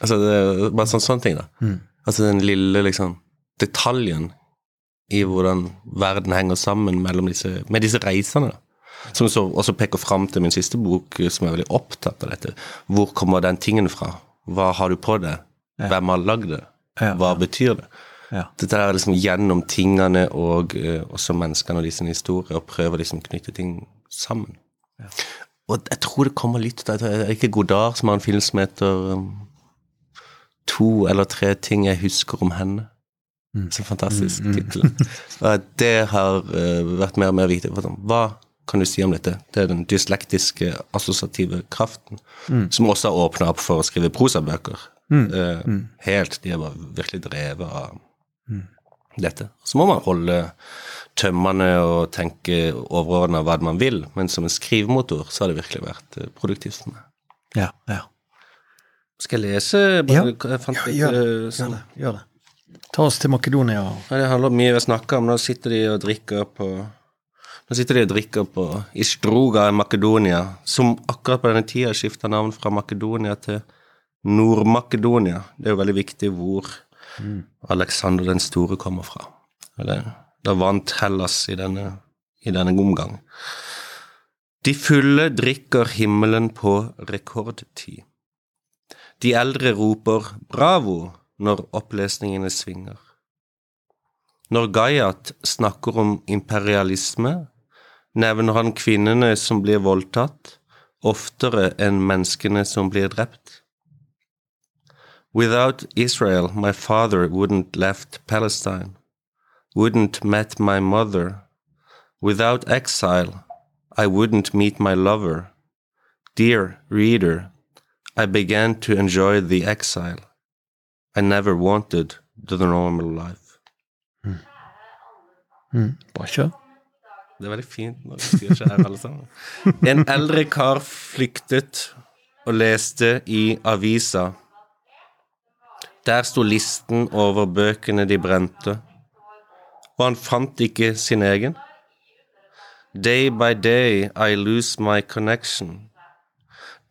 Altså, det er bare sånne, sånne ting, da.
Mm.
Altså den lille liksom detaljen i hvordan verden henger sammen mellom disse, med disse reisene. da. Som så også peker fram til min siste bok, som er veldig opptatt av dette. Hvor kommer den tingen fra? Hva har du på det? Hvem har lagd det?
Ja.
Hva betyr det?
Ja.
Dette er liksom gjennom tingene og eh, også menneskene og de sine historier, og prøver liksom å knytte ting sammen. Og jeg tror det kommer litt Det er ikke Godard som har en film som heter um, To eller tre ting jeg husker om henne. Så fantastisk tittel. Og Det har eh, vært mer og mer viktig. for sånn, Hva kan du si om dette? Det er den dyslektiske, assosiative kraften, som også har åpna opp for å skrive prosabøker. Eh, helt. De er bare virkelig drevet av dette. Så må man holde tømmene og tenke overordna hva man vil, men som en skrivemotor så har det virkelig vært eh, produktivt for meg.
Ja, ja.
Skal jeg lese?
Ja.
Jeg fant
Ja, gjør det.
sånn.
Gjør det. Gjør det. Ta oss til Makedonia.
Ja, det handler mye vi har snakka om. Nå sitter de og drikker på Nå sitter de og drikker på Istroga i Makedonia, som akkurat på denne tida skifta navn fra Makedonia til Nord-Makedonia. Det er jo veldig viktig hvor Alexander den store kommer fra. Eller, da vant Hellas i denne, i denne omgang. De fulle drikker himmelen på rekordtid. De eldre roper bravo når opplesningene svinger. Når Gayat snakker om imperialisme, nevner han kvinnene som blir voldtatt, oftere enn menneskene som blir drept. Without Israel, my father wouldn't left Palestine, wouldn't met my mother. Without exile, I wouldn't meet my lover. Dear reader, I began to enjoy the exile. I never wanted the normal life.
Bra kjør.
Det er veldig fint når vi skriver ikke her, alle sammen. En eldre kar flyktet og leste i avisa. Der sto listen over bøkene de brente, og han fant ikke sin egen. Day by day I lose my connection.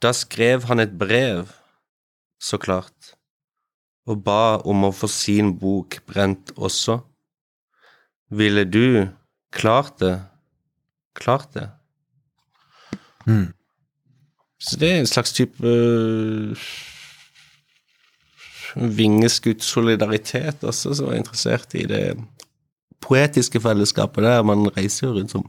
Da skrev han et brev, så klart, og ba om å få sin bok brent også. Ville du klart det? Klart det? Så det er en slags type øh, vingeskutt solidaritet også, som er interessert i det poetiske fellesskapet der. Man reiser jo rundt som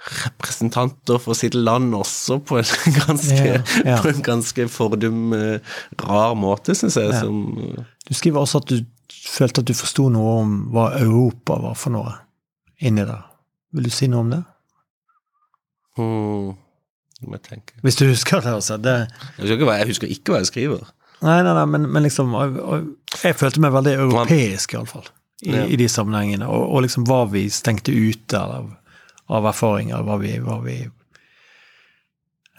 representanter for sitt land også, på en ganske,
Ja, ja.
På en ganske fordum øh, rar måte, syns jeg.
Ja.
Som,
Du skriver også at du følte at du forsto noe om hva Europa var for noe inni der. Vil du si noe om det?
hmm, tenke.
Hvis du husker det, altså. Det,
Jeg husker, ikke jeg husker ikke hva jeg skriver.
Nei, nei, nei, men, men liksom Jeg følte meg veldig europeisk, iallfall, i,
Ja.
i de sammenhengene. Og, og liksom hva vi stengte ute av, av erfaringer, hva vi, hva vi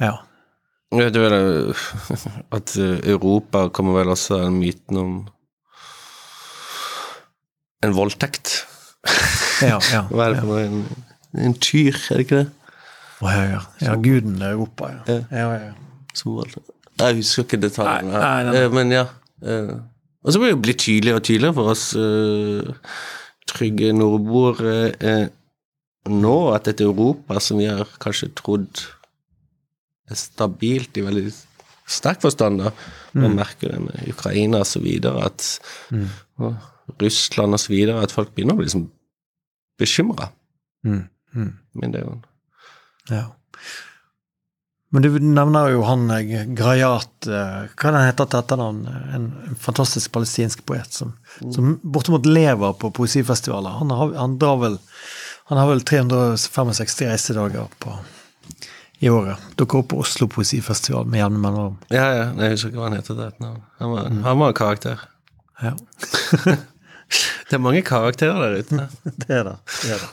Ja.
Er vel øh, at øh, Europa kommer vel også av myten om en voldtekt.
Ja, ja.
Det
ja.
En, en tyr, er det ikke det?
Å, ja, ja. ja guden Europa, ja.
Ja.
ja, ja.
Som voldtekt. Jeg husker ikke detaljene
Nei, nei, nei.
Eh, Men ja. eh, Og så blir det tydeligere og tydeligere for oss eh, trygge nordboere nå at et Europa som vi har kanskje trodd er stabilt i veldig sterk forstand, da. Man merker det med Ukraina videre, at og Russland og så videre, at folk begynner å bli liksom bekymra.
Mm, mm.
Men det er jo
Ja. Men du nevner jo han eh, Grayat eh, Hva er heter til etternavn? En, en fantastisk palestinsk poet som, som bortimot lever på poesifestivaler. Han har, han drar vel Han har vel 365 reisedager på, i året. Dere opp på Oslo poesifestival med jevne mellomrom.
Ja, ja, jeg husker ikke hva han heter. til etternavn. Han var, han var en karakter.
Ja,
Det er mange karakterer der ute.
det er det. det, er det.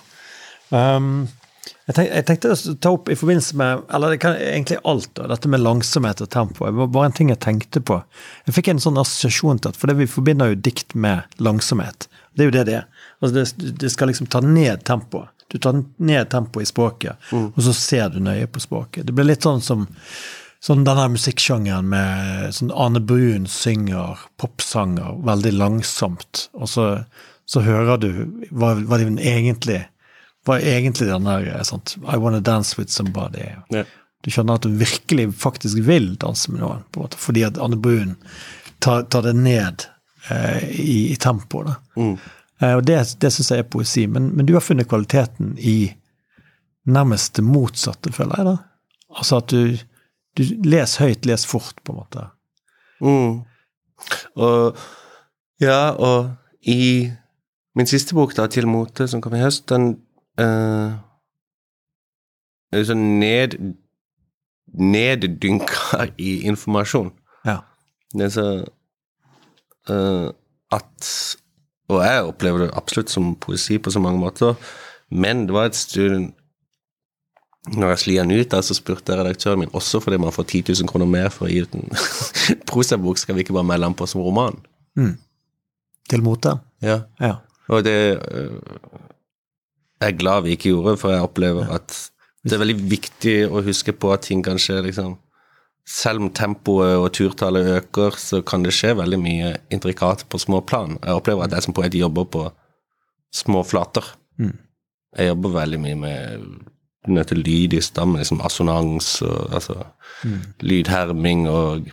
Um, jeg, tenkte, jeg tenkte å ta opp i forbindelse med Eller det kan egentlig alt, da, dette med langsomhet og tempo. Det var bare en ting jeg tenkte på. Jeg fikk en sånn assosiasjon til at For det vi forbinder jo dikt med langsomhet. Det er jo det det er. Altså det, det skal liksom ta ned tempoet. Du tar ned tempoet i språket, og så ser du nøye på språket. Det blir litt sånn som sånn denne musikksjangeren med sånn Ane Brun synger popsanger veldig langsomt, og så, så hører du hva, hva det egentlig hva er egentlig den der eh, I wanna dance with somebody.
Ja.
Du skjønner at du virkelig faktisk vil danse med noen, på en måte, fordi at Anne Brun tar, tar det ned eh, i, i tempoet.
Mm.
Eh, og det, det syns jeg er poesi, men, men du har funnet kvaliteten i nærmest det motsatte, føler jeg. da. Altså at du, du les høyt, les fort, på en måte.
Mm. Og ja, og i min siste bok, da, 'Til mote', som kom i høst, den eh, er sånn ned neddynka i informasjon.
Ja.
Det er så uh, at Og jeg opplever det absolutt som poesi på så mange måter, men det var et stund når jeg sli den ut, så spurte redaktøren min også fordi man får 10 000 kroner mer for å gi ut en prosabok, skal vi ikke bare melde den på som roman?
Til mote.
Ja.
Ja.
Og det øh, jeg er glad vi ikke gjorde, for jeg opplever at det er veldig viktig å huske på at ting kan skje, liksom. Selv om tempoet og turtallet øker, så kan det skje veldig mye intrikat på små plan. Jeg opplever at jeg som poet jobber på små flater.
Mm.
Jeg jobber veldig mye med nødt til lyd i stammen, liksom assonans og altså lydherming og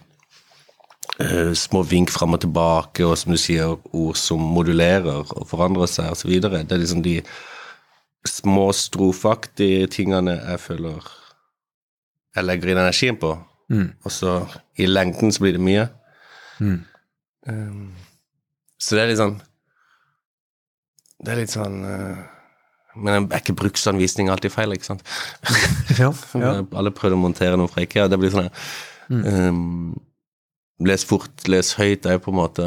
uh, små vink fram og tilbake, og som du sier, ord som modulerer og forandrer seg, og så videre. Det er liksom de små strofaktige tingene jeg føler jeg legger inn energien på.
Mm.
Og så i lengden så blir det mye.
Mm.
Um, så det er litt sånn Det er litt sånn uh, Men er ikke bruksanvisning alltid feil, ikke sant?
Ja, ja.
Alle prøvde å montere noe fra IKEA. Det blir sånn
her
um, Les fort, les høyt er på en måte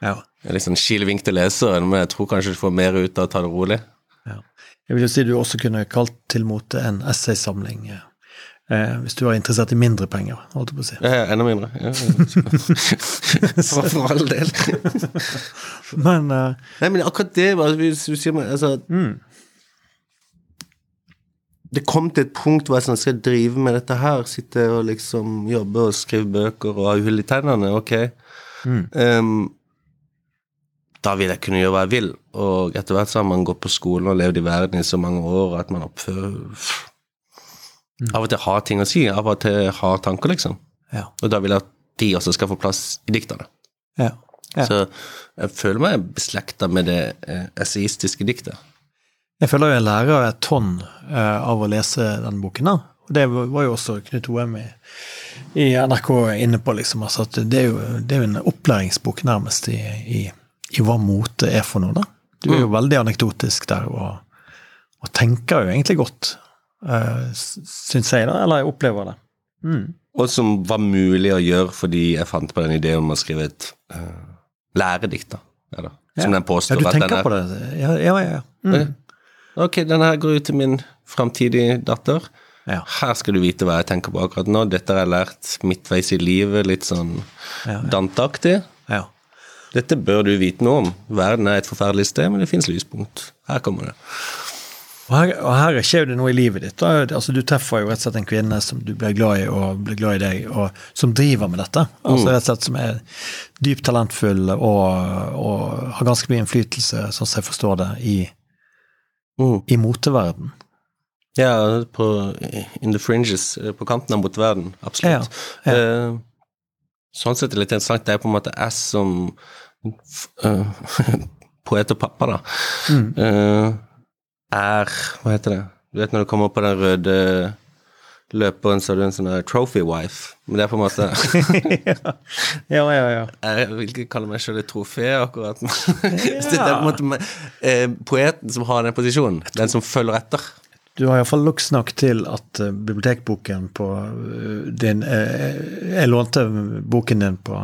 ja.
litt sånn kilevink til leseren, men jeg tror kanskje du får mer ut av å ta det rolig.
Jeg vil jo si du også kunne kalt til mote en essaysamling. eh, Eh, hvis du er interessert i mindre penger, holdt jeg på å si.
Ja, enda mindre. Ja, for, for all del.
Men uh,
Nei, men akkurat det hvis du sier meg, altså,
mm,
Det kom til et punkt hvor jeg sånn, skal drive med dette her? Sitte og liksom jobbe og skrive bøker og ha hull i tennene? Ok.
mm,
Ehm, da vil jeg kunne gjøre hva jeg vil. Og etter hvert så har man gått på skolen og levd i verden i så mange år at man oppfører Av og til har ting å si, av og til har tanker, liksom.
ja.
Og da vil jeg at de også skal få plass i diktene.
ja. Ja.
Så jeg føler meg beslekta med det eh, esaistiske diktet.
Jeg føler jeg lærer et tonn eh, av å lese den boken. da. Og Det var jo også Knut Oem i, i NRK inne på, liksom. Altså at det er, jo, det er jo en opplæringsbok nærmest i, i, i hva mote er for noe. da. Du er jo veldig anekdotisk der, og, og tenker jo egentlig godt, uh, syns jeg, da. Eller jeg opplever det. Mm.
Og som var mulig å gjøre fordi jeg fant på den ideen om å skrive et uh, læredikt, da. Ja, da. Som den
Ja,
påstår
du
at den er.
på det? Ja, ja, ja. ja. Mm.
Ok, denne her går ut til min framtidige datter.
Ja.
Her skal du vite hva jeg tenker på akkurat nå. Dette har jeg lært midtveis i livet, litt sånn
Ja. ja.
danteaktig.
ja.
Dette bør du vite noe om. Verden er et forferdelig sted, men det fins lyspunkt. Her kommer det.
Og her, og her skjer det noe i livet ditt. Altså, du treffer jo rett og slett en kvinne som du blir glad i, og blir glad i deg, og som driver med dette. Altså rett og slett Som er dypt talentfull og, og har ganske mye innflytelse, sånn som jeg forstår det, i,
Mm.
i moteverden.
Ja, på In the fringes, eh, på kanten av moteverden. Absolutt.
Ja,
Eh, sånn sett er det litt interessant. Det er på en måte jeg som poet og pappa, da,
Mm.
eh, er Hva heter det? Du vet når du kommer opp på den røde løperen, så er du en sånn trophy wife. Men det er på en måte
ja, ja, ja.
Jeg vil ikke kalle meg selv et trofé, akkurat. Det er på en måte eh, poeten som har den posisjonen. Den som følger etter.
Du har iallfall nok nok til at eh, bibliotekboken på eh, din eh, Jeg lånte boken din på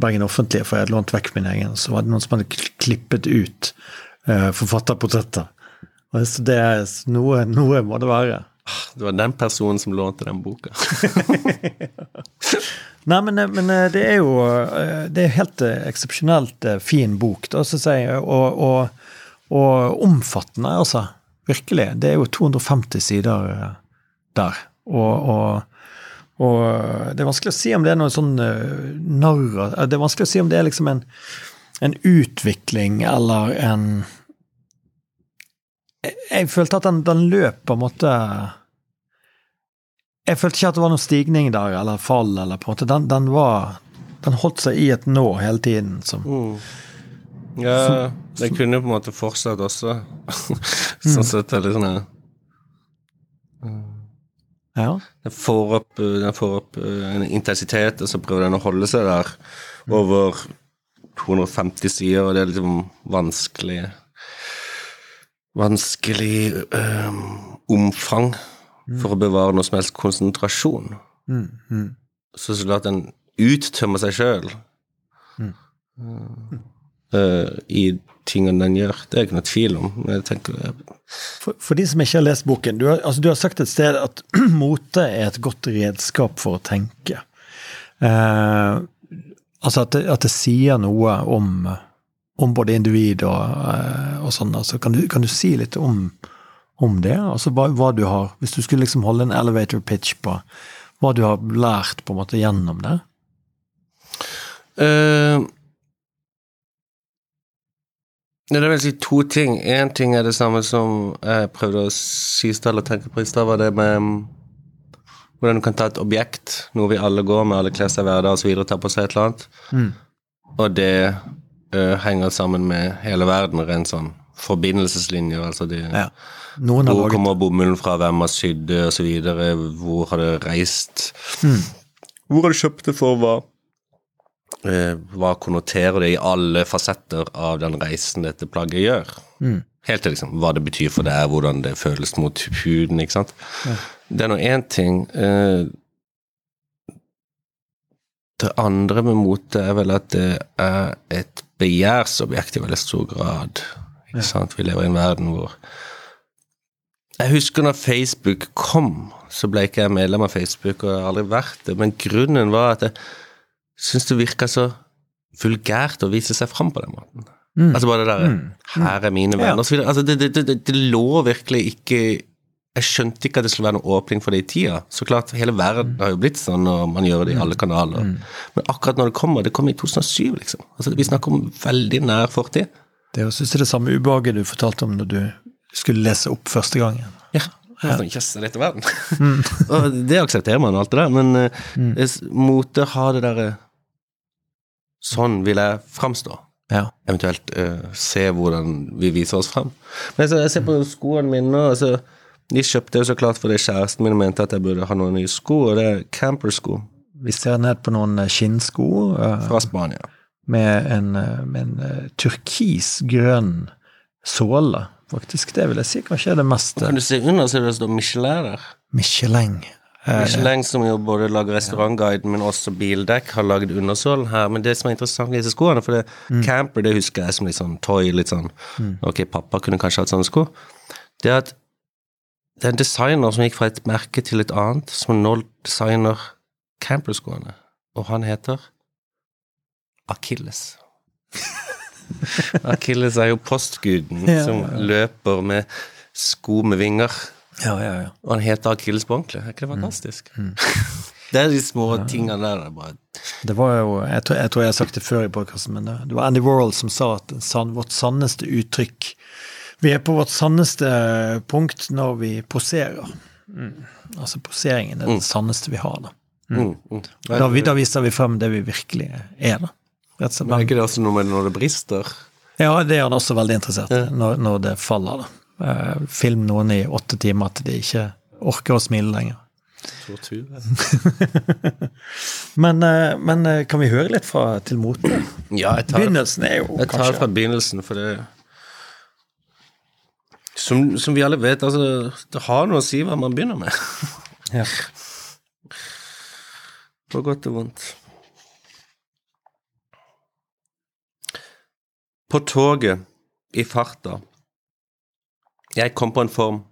Bergen Offentlige, for jeg hadde lånt vekk min egen. Så var det noen som hadde klippet ut uh, forfatterportretter. Så det er noe, noe må det være.
Det var den personen som lånte den boka.
Nei, men, men eh, det er jo eh, Det er helt eh, eksepsjonelt eh, fin bok, da, synes jeg. Og, og, og omfattende, altså. Virkelig. Det er jo 250 sider eh, der. Og, og, og det er vanskelig å si om det er noe sånn eh, narr Det er vanskelig å si om det er liksom en, en utvikling eller en jeg, jeg følte at den, den løp på en måte Jeg følte ikke at det var noen stigning der, eller fall, eller på en måte Den, den var Den holdt seg i et nå hele tiden. Som,
Ja, det kunne jo på en måte fortsatt også. sånn sett er det sånn her
ja.
Den får opp, eh, den får opp eh, en intensitet, og så prøver den å holde seg der over 250 sider, og det er liksom vanskelig Vanskelig øh, omfang for å bevare noe som helst konsentrasjon.
Mm, mm.
Så så klart den uttømmer seg sjøl i tingene den gjør. Det er ikke noe tvil om.
For, for de som ikke har lest boken, du har, altså, du har sagt et sted at mote er et godt redskap for å tenke. Eh, altså at det, at det sier noe om, om både individ og, eh, og sånn. Altså, kan, du, kan du si litt om, om det? Altså hva, hva du har Hvis du skulle liksom holde en elevator pitch på hva du har lært på en måte gjennom det?
Eh, ja, det vil si to ting. Én ting er det samme som jeg prøvde å si eller tenke på i stad, var det med mm, hvordan du kan ta et objekt, noe vi alle går med, alle kler seg hver dag osv., og tar på seg et eller annet,
Mm.
og det ø, henger sammen med hele verden, rent sånn forbindelseslinjer, altså de
Ja.
Hvor
laget
kommer bomullen fra, hvem har sydd det, osv., hvor har det reist, hvor har du kjøpt det for, hva hva konnoterer det i alle fasetter av den reisen dette plagget gjør?
Mm.
Helt til liksom, hva det betyr for deg, hvordan det føles mot huden. ikke sant?
Ja.
Det er nå én ting. Eh, det andre med mote er vel at det er et begjærsobjekt i veldig stor grad. Ikke sant? Vi lever i en verden hvor Jeg husker når Facebook kom, så ble ikke jeg medlem av Facebook, og jeg har aldri vært det, men grunnen var at jeg syntes det virker så vulgært å vise seg fram på den måten. Altså bare det derre 'Her er mine venner', så videre. Altså det, det, det, det lå virkelig ikke Jeg skjønte ikke at det skulle være noen åpning for det i tida. Så klart, hele verden har jo blitt sånn, og man gjør det i alle kanaler. Men akkurat når det kommer Det kom i 2007, liksom. Altså Vi snakker om veldig nær fortid.
Det er jo det samme ubehaget du fortalte om når du skulle lese opp første gangen.
Ja. Sånn, Jøss, er dette verden? og det aksepterer man, alt det der. Men mm. mote har det derre Sånn vil jeg framstå.
Ja.
Eventuelt uh, se hvordan vi viser oss fram. Men så, jeg ser på skoene mine nå. Altså, de kjøpte jo så klart fordi kjæresten min mente at jeg burde ha noen nye sko, og det er campersko
Vi ser ned på noen eh, skinnsko Uh,
fra Spania.
med en, eh, med en eh, turkisgrønn såle, faktisk. Det vil jeg si kanskje er det mest
Kan du se under, så det står Michelin der.
Michelin.
Michelin som jo både lager restaurantguiden, men også bildekk, har lagd undersålen her. Men det som er interessant med disse skoene, for det, camper det husker jeg som litt sånn toy, litt sånn Ok, pappa kunne kanskje hatt sånne sko. Det er at det er en designer som gikk fra et merke til et annet, som nå designer camperskoene. Og han heter Akilles. Akilles er jo postguden
Ja,
som løper med sko med vinger.
ja, ja, ja.
Og han heter Akilles på ordentlig. Er ikke det fantastisk? Det er de små tingene der. det er Bare,
Det var jo, jeg tror, jeg tror jeg har sagt det før i podkasten, men det, det var Andy Warhol som sa at san, vårt sanneste uttrykk Vi er på vårt sanneste punkt når vi poserer. Mm. Altså poseringen er det sanneste vi har. Da.
mm, mm.
Da, da viser vi frem det vi virkelig er. da. Rett og slett.
Men er ikke det også noe med når det brister?
Ja, det er han også veldig interessert i, når, når det faller. da. Eh, film noen i åtte timer til de ikke orker å smile lenger.
Tortur.
Men, eh, men eh, kan vi høre litt fra til mote?
Ja, jeg tar,
Begynnelsen er jo
jeg tar
kanskje
fra begynnelsen, for det som, som vi alle vet, altså Det har noe å si hva man begynner med.
ja.
På godt og vondt. På toget, i farta. Jeg kom på en form.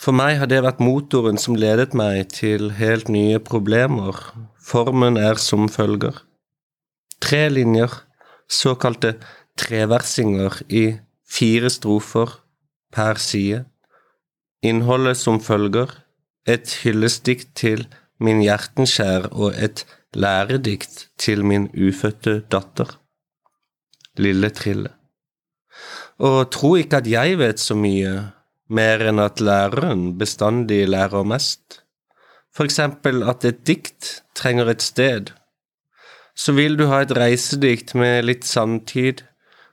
For meg har det vært motoren som ledet meg til helt nye problemer. Formen er som følger. Tre linjer, såkalte treversinger i fire strofer per side. Innholdet som følger. Et hyllestdikt til min hjertenskjær og et læredikt til min ufødte datter. Lille Trille. Og tro ikke at jeg vet så mye, mer enn at læreren bestandig lærer mest. For eksempel at et dikt trenger et sted. Så vil du ha et reisedikt med litt samtid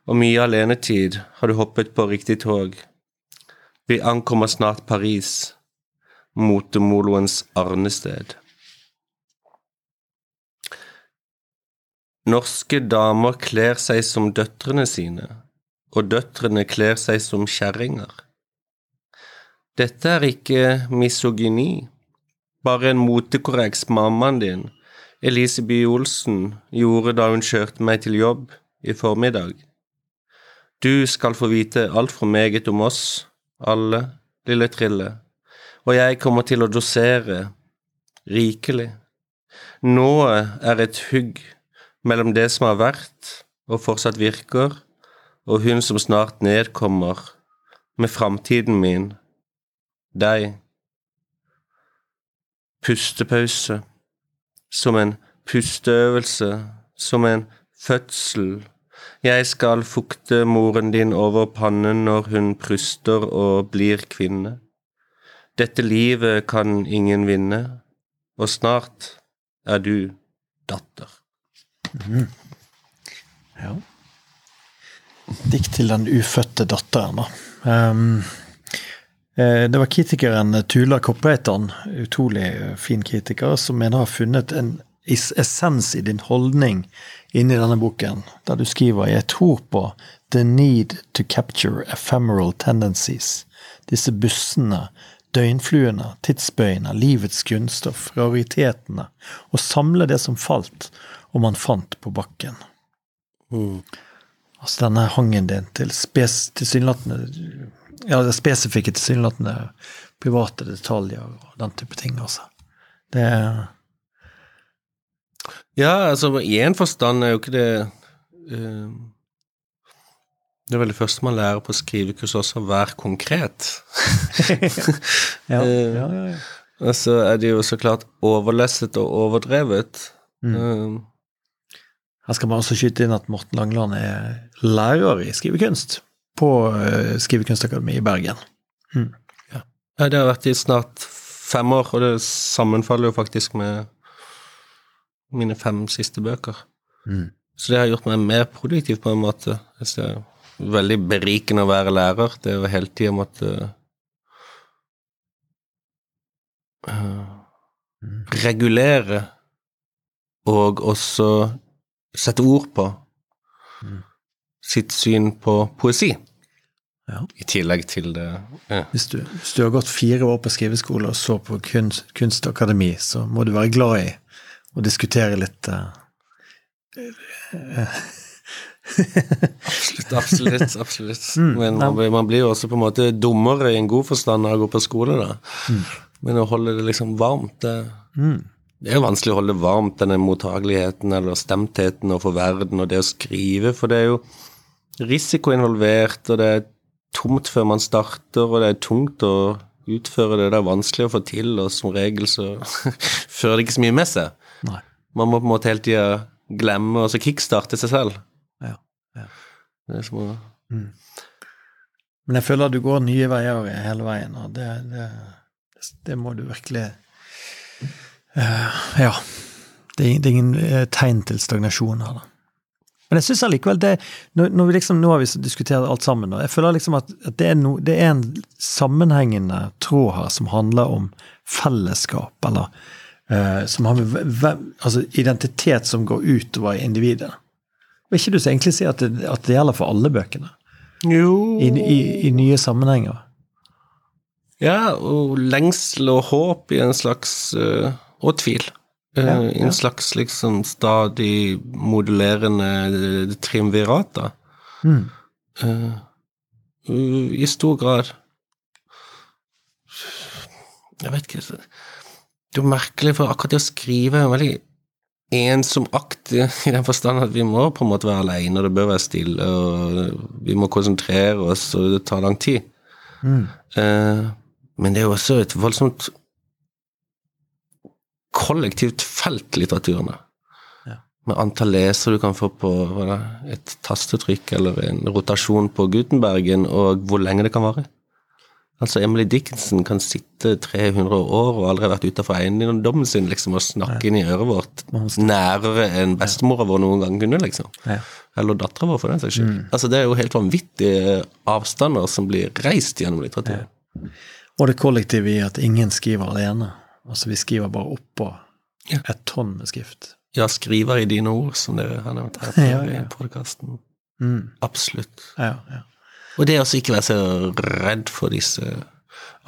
og mye alenetid, har du hoppet på riktig tog. Vi ankommer snart Paris, motemoloens arnested. Norske damer kler seg som døtrene sine, og døtrene kler seg som kjerringer. Dette er ikke misogyni, bare en motekorreks mammaen din, Elise Olsen, gjorde da hun kjørte meg til jobb i formiddag. Du skal få vite altfor meget om oss, alle, lille Trille, og jeg kommer til å dosere, rikelig. Nået er et hugg mellom det som har vært og fortsatt virker, og hun som snart nedkommer, med framtiden min, deg. Pustepause, som en pusteøvelse, som en fødsel. Jeg skal fukte moren din over pannen når hun pruster og blir kvinne. Dette livet kan ingen vinne, og snart er du datter.
Ja. Dikt til den ufødte datteren, da. Eh, det var kritikeren Tula Kopreitan, utrolig fin kritiker, som mener har funnet en essens i din holdning inni denne boken, der du skriver 'Jeg tror på the need to capture ephemeral tendencies'. Disse bussene, døgnfluene, tidsbøyene, livets grunnstoff, raritetene. Å samle det som falt, og man fant på bakken.
Mm.
Altså denne hangen din til spes, tilsynelatende Ja, det spesifikke tilsynelatende private detaljer og den type ting, altså. Det er
Ja, altså i en forstand er jo ikke det uh, Det er vel det første man lærer på skrivekurs også, å være konkret.
ja,
uh,
ja, ja, ja.
Og så er det jo så klart overlesset og overdrevet.
Mm.
Uh,
Her skal man også skyte inn at Morten Langeland er lærer i skrivekunst på eh, Skrivekunstakademiet i Bergen.
ja, det har vært i snart fem år, og det sammenfaller jo faktisk med mine fem siste bøker.
Mm.
Så det har gjort meg mer produktiv på en måte. Det er veldig berikende å være lærer. Det er jo hele tida måtte
Mm.
regulere og også sette ord på
Mm.
sitt syn på poesi.
Ja.
I tillegg til det ja.
Hvis, du, hvis du har gått fire år på skriveskole og så på kunst, kunstakademi, så må du være glad i å diskutere litt uh,
Absolutt, absolutt. absolutt.
Mm,
Men man, man blir jo også på en måte dummere i en god forstand av å gå på skole, da. Men å holde det liksom varmt, det,
mm.
Det er jo vanskelig å holde varmt, denne mottageligheten eller stemtheten overfor verden og det å skrive, for det er jo risiko involvert, og det er tomt før man starter, og det er tungt å utføre det, det er vanskelig å få til, og som regel så fører det ikke så mye med seg.
Nei.
Man må på en måte hele tida glemme og så kickstarte seg selv.
Ja, ja.
Det er som å
Men jeg føler at du går nye veier hele veien, og det, det, det må du virkelig Ja. Det er, det ingen eh, tegn til stagnasjon her, da. Men jeg syns allikevel det når, vi liksom, Nå har vi diskutert alt sammen, og jeg føler liksom at, det, er no, det er en sammenhengende tråd her som handler om fellesskap, eller eh, som har med hvem, altså identitet som går utover individet. Vil ikke du så egentlig si at det, at det gjelder for alle bøkene?
Jo
I, i, i nye sammenhenger?
Ja, og lengsel og håp i en slags øh, Og tvil.
Ja,
Ja, en slags liksom stadig modulerende øh, triumvirat, da.
Mm.
Eh, uh, I stor grad. Jeg vet ikke Det er jo merkelig, for akkurat det å skrive er veldig ensom akt, i i den forstand at vi må på en måte være alene, og det bør være stille, og vi må konsentrere oss, og det tar lang tid.
Mm.
Uh, men det er jo også et voldsomt kollektivt felt, litteraturene.
Ja.
Med antall lesere du kan få på da, et tastetrykk eller en rotasjon på Gutenbergen, og hvor lenge det kan vare. Altså, Emily Dickinson kan sitte 300 år og aldri ha vært utafor eiendommen sin liksom, og snakke inn i øret vårt nærere enn bestemora vår noen gang kunne, liksom.
Ja.
Eller dattera vår, for den saks skyld. Altså, det er jo helt vanvittige avstander som blir reist gjennom litteraturen.
Og det kollektive i at ingen skriver alene. Altså, vi skriver bare oppå
Ja.
et tonn med skrift.
Ja, skriver i dine ord, som dere har nevnt her på
Ja, ja.
i podkasten.
Mm.
Absolutt.
Ja, ja.
Og det å ikke være så redd for disse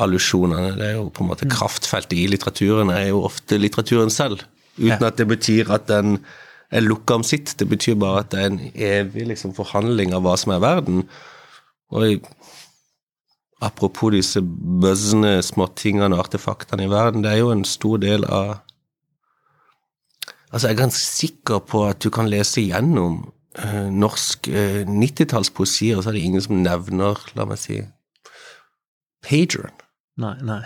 allusjonene. Det er jo på en
Mm.
måte kraftfeltet i litteraturen er jo ofte litteraturen selv. Uten at det betyr at den er lukka om sitt. Det betyr bare at det er en evig liksom, forhandling av hva som er verden. Og apropos disse buzzende småtingene og artefaktene i verden, det er jo en stor del av Altså, jeg er ganske sikker på at du kan lese gjennom eh, norsk eh, 90-tallspoesi, og så er det ingen som nevner, la meg si, pageren.
Nei, nei.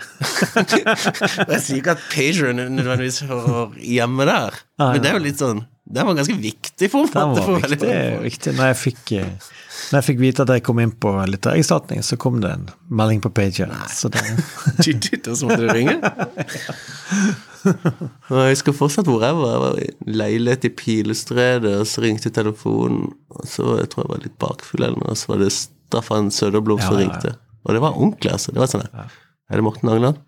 Jeg sier ikke at pageren nødvendigvis hører hjemme der,
Nei,
men det er jo litt sånn Den var ganske viktig for meg.
Den var viktig. viktig. Når, jeg fikk, eh, når jeg fikk vite at jeg kom inn på litterærerstatning, så kom det en melding på pager. Så det,
så måtte du ringe. Jeg husker fortsatt hvor jeg var. Jeg var i leilighet i Pilestredet, og så ringte telefonen, og så jeg tror jeg var litt bakfull eller noe, og så var det Staffan Søderblom som
Ja, ja, ja.
ringte. Og det var ordentlig, altså. Det var sånn Er det Morten Langeland?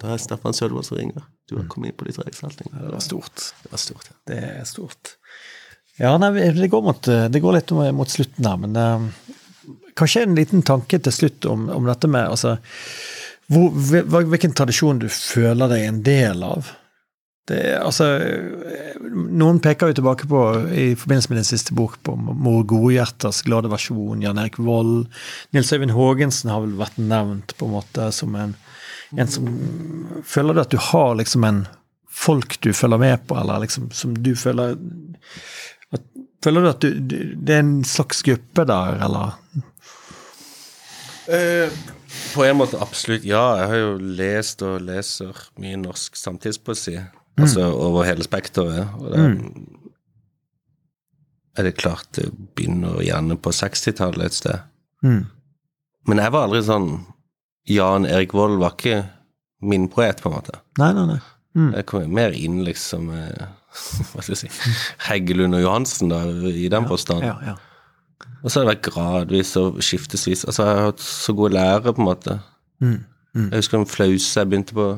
Da er Staffan Sødvold som ringer. Du har kommet inn på litt reksalting.
Det var stort.
Det var stort, ja.
Det er stort. Ja, nei, det går, mot, det går litt mot slutten her, men uh, kanskje en liten tanke til slutt om, om dette med altså, hvor, Hvilken tradisjon du føler deg en del av? Det, altså, noen peker jo tilbake på, i forbindelse med din siste bok, på Mor Godhjertas glade versjon, Jan Erik Vold. Nils Øyvind Haagensen har vel vært nevnt på en måte som en, en som Føler du at du har liksom en folk du følger med på, eller liksom som du føler at, Føler du at du, du, det er en slags gruppe der, eller?
Eh, på en måte absolutt ja. Jeg har jo lest og leser mye norsk samtidspoesi. Altså over hele spekteret. Og det
Mm.
er det klart det begynner gjerne på 60-tallet et sted.
Mm.
Men jeg var aldri sånn Jan Erik Vold var ikke min poet, på en måte.
Nei, nei, nei. Mm.
Jeg kom mer inn liksom eh, Hva skal jeg si Heggelund og Johansen, da, i den forstand.
Ja, ja.
Og så har det vært gradvis og skiftesvis. Altså, jeg har hatt så gode lærere, på en måte.
Mm. Mm.
Jeg husker en flause jeg begynte på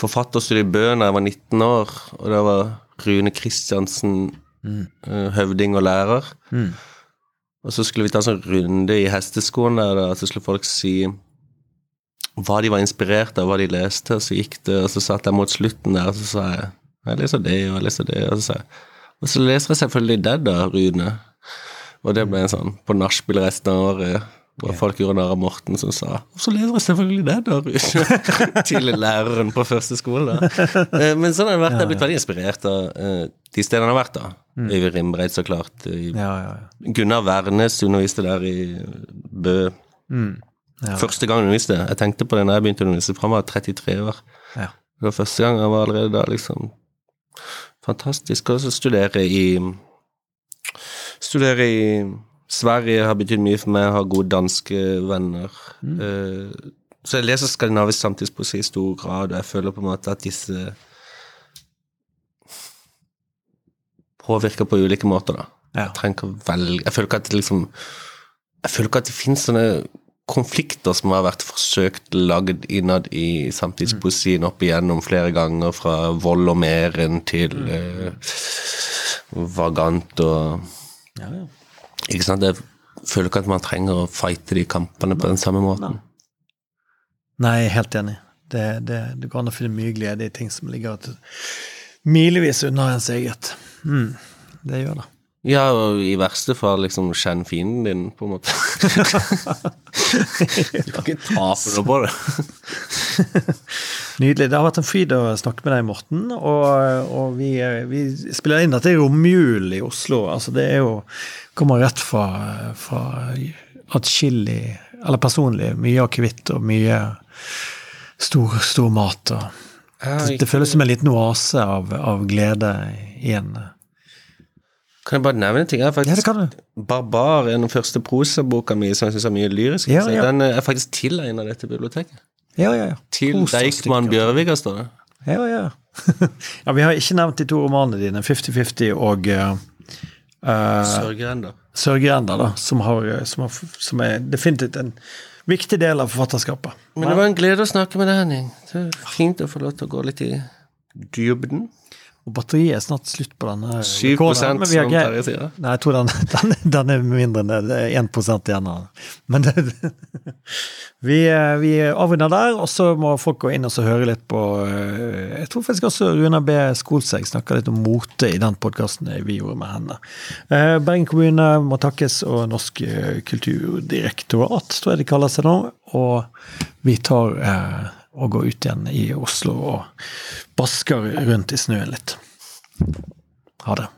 forfatterstudiet i Bø da jeg var 19 år, og det var Rune Kristiansen,
Mm.
eh, høvding og lærer.
Mm.
Og så skulle vi ta en sånn runde i hesteskoen der, da, så skulle folk si hva de var inspirert av, hva de leste, og så gikk det, og så satt jeg mot slutten der, og så sa jeg jeg leser det, og jeg leser det, og så sa jeg Og så leser jeg selvfølgelig det, da, Rune. Og det ble en sånn på nachspiel resten av året, hvor folk gjorde narr av Morten, som sa Og så leser jeg selvfølgelig det, da, Rune. Til læreren på første skole, da. Eh, Men sånn har det vært. Jeg har blitt veldig inspirert av eh, de stedene han har vært, da. Øyvind Rimbreit, så klart. i
Ja, ja, ja.
Gunnar Wærnes underviste der i Bø.
Mm. Ja.
Første gang han underviste. Jeg tenkte på det når jeg begynte å undervise, for han var 33 år.
Ja.
Det var første gang han var allerede da, liksom. Fantastisk. Og så studere i Studere i Sverige har betydd mye for meg, har gode danske venner. Eh, så jeg leser skandinavisk samtidspoesi i stor grad, og jeg føler på en måte at disse påvirker på ulike måter, da.
Ja.
Jeg trenger ikke å velge Jeg føler ikke at det liksom Jeg føler ikke at det finnes sånne konflikter som har vært forsøkt lagd innad i samtidspoesien opp igjennom flere ganger, fra vold og meren til eh, vagant og
Ja, ja.
Ikke sant? Jeg føler ikke at man trenger å fighte de kampene på den samme måten.
Nei, jeg er helt enig. Det, det, det går an å finne mye glede i ting som ligger milevis unna ens eget. Mm, det gjør det.
Ja, og i verste fall liksom kjenn fienden din, på en måte. du kan ikke tape noe på det.
Nydelig. Det har vært en fryd å snakke med deg, Morten. Og, og vi, vi spiller inn dette i romjulen i Oslo. Altså, det er jo Kommer rett fra, fra atskillig Eller personlig. Mye akevitt og mye stor, stor mat. Og det, det føles som en liten oase av, av glede igjen.
Kan jeg bare nevne en ting? Jeg har
Ja,
faktisk
du.
Barbar er den første prosaboka mi som jeg syns er mye lyrisk.
Ja, ja.
Den er faktisk tilegna dette biblioteket.
Ja, ja, ja.
Til. Deichman Bjørvika, står det.
Ja, ja. ja, vi har ikke nevnt de to romanene dine, 50-50 og uh,
Sørgeender.
Sørgeender, da, som, har, som, har, som er definitivt en viktig del av forfatterskapet.
Men det var en glede å snakke med deg, Henning. Det er fint å få lov til å gå litt i dybden.
Og batteriet er snart slutt på denne.
7
rekorden,
som
men vi har
sier.
Nei, jeg tror den, den, den er mindre enn det. Det er 1 igjen. av. Men det, vi, eh, vi avrunder der, og så må folk gå inn og så høre litt på eh, Jeg tror faktisk også Runa B. Skolseg snakka litt om mote i den podkasten vi gjorde med henne. Eh, Bergen kommune må takkes, og Norsk kulturdirektorat, tror jeg de kaller seg nå. Og vi tar eh, og går ut igjen i Oslo og basker rundt i snøen litt. Ha det.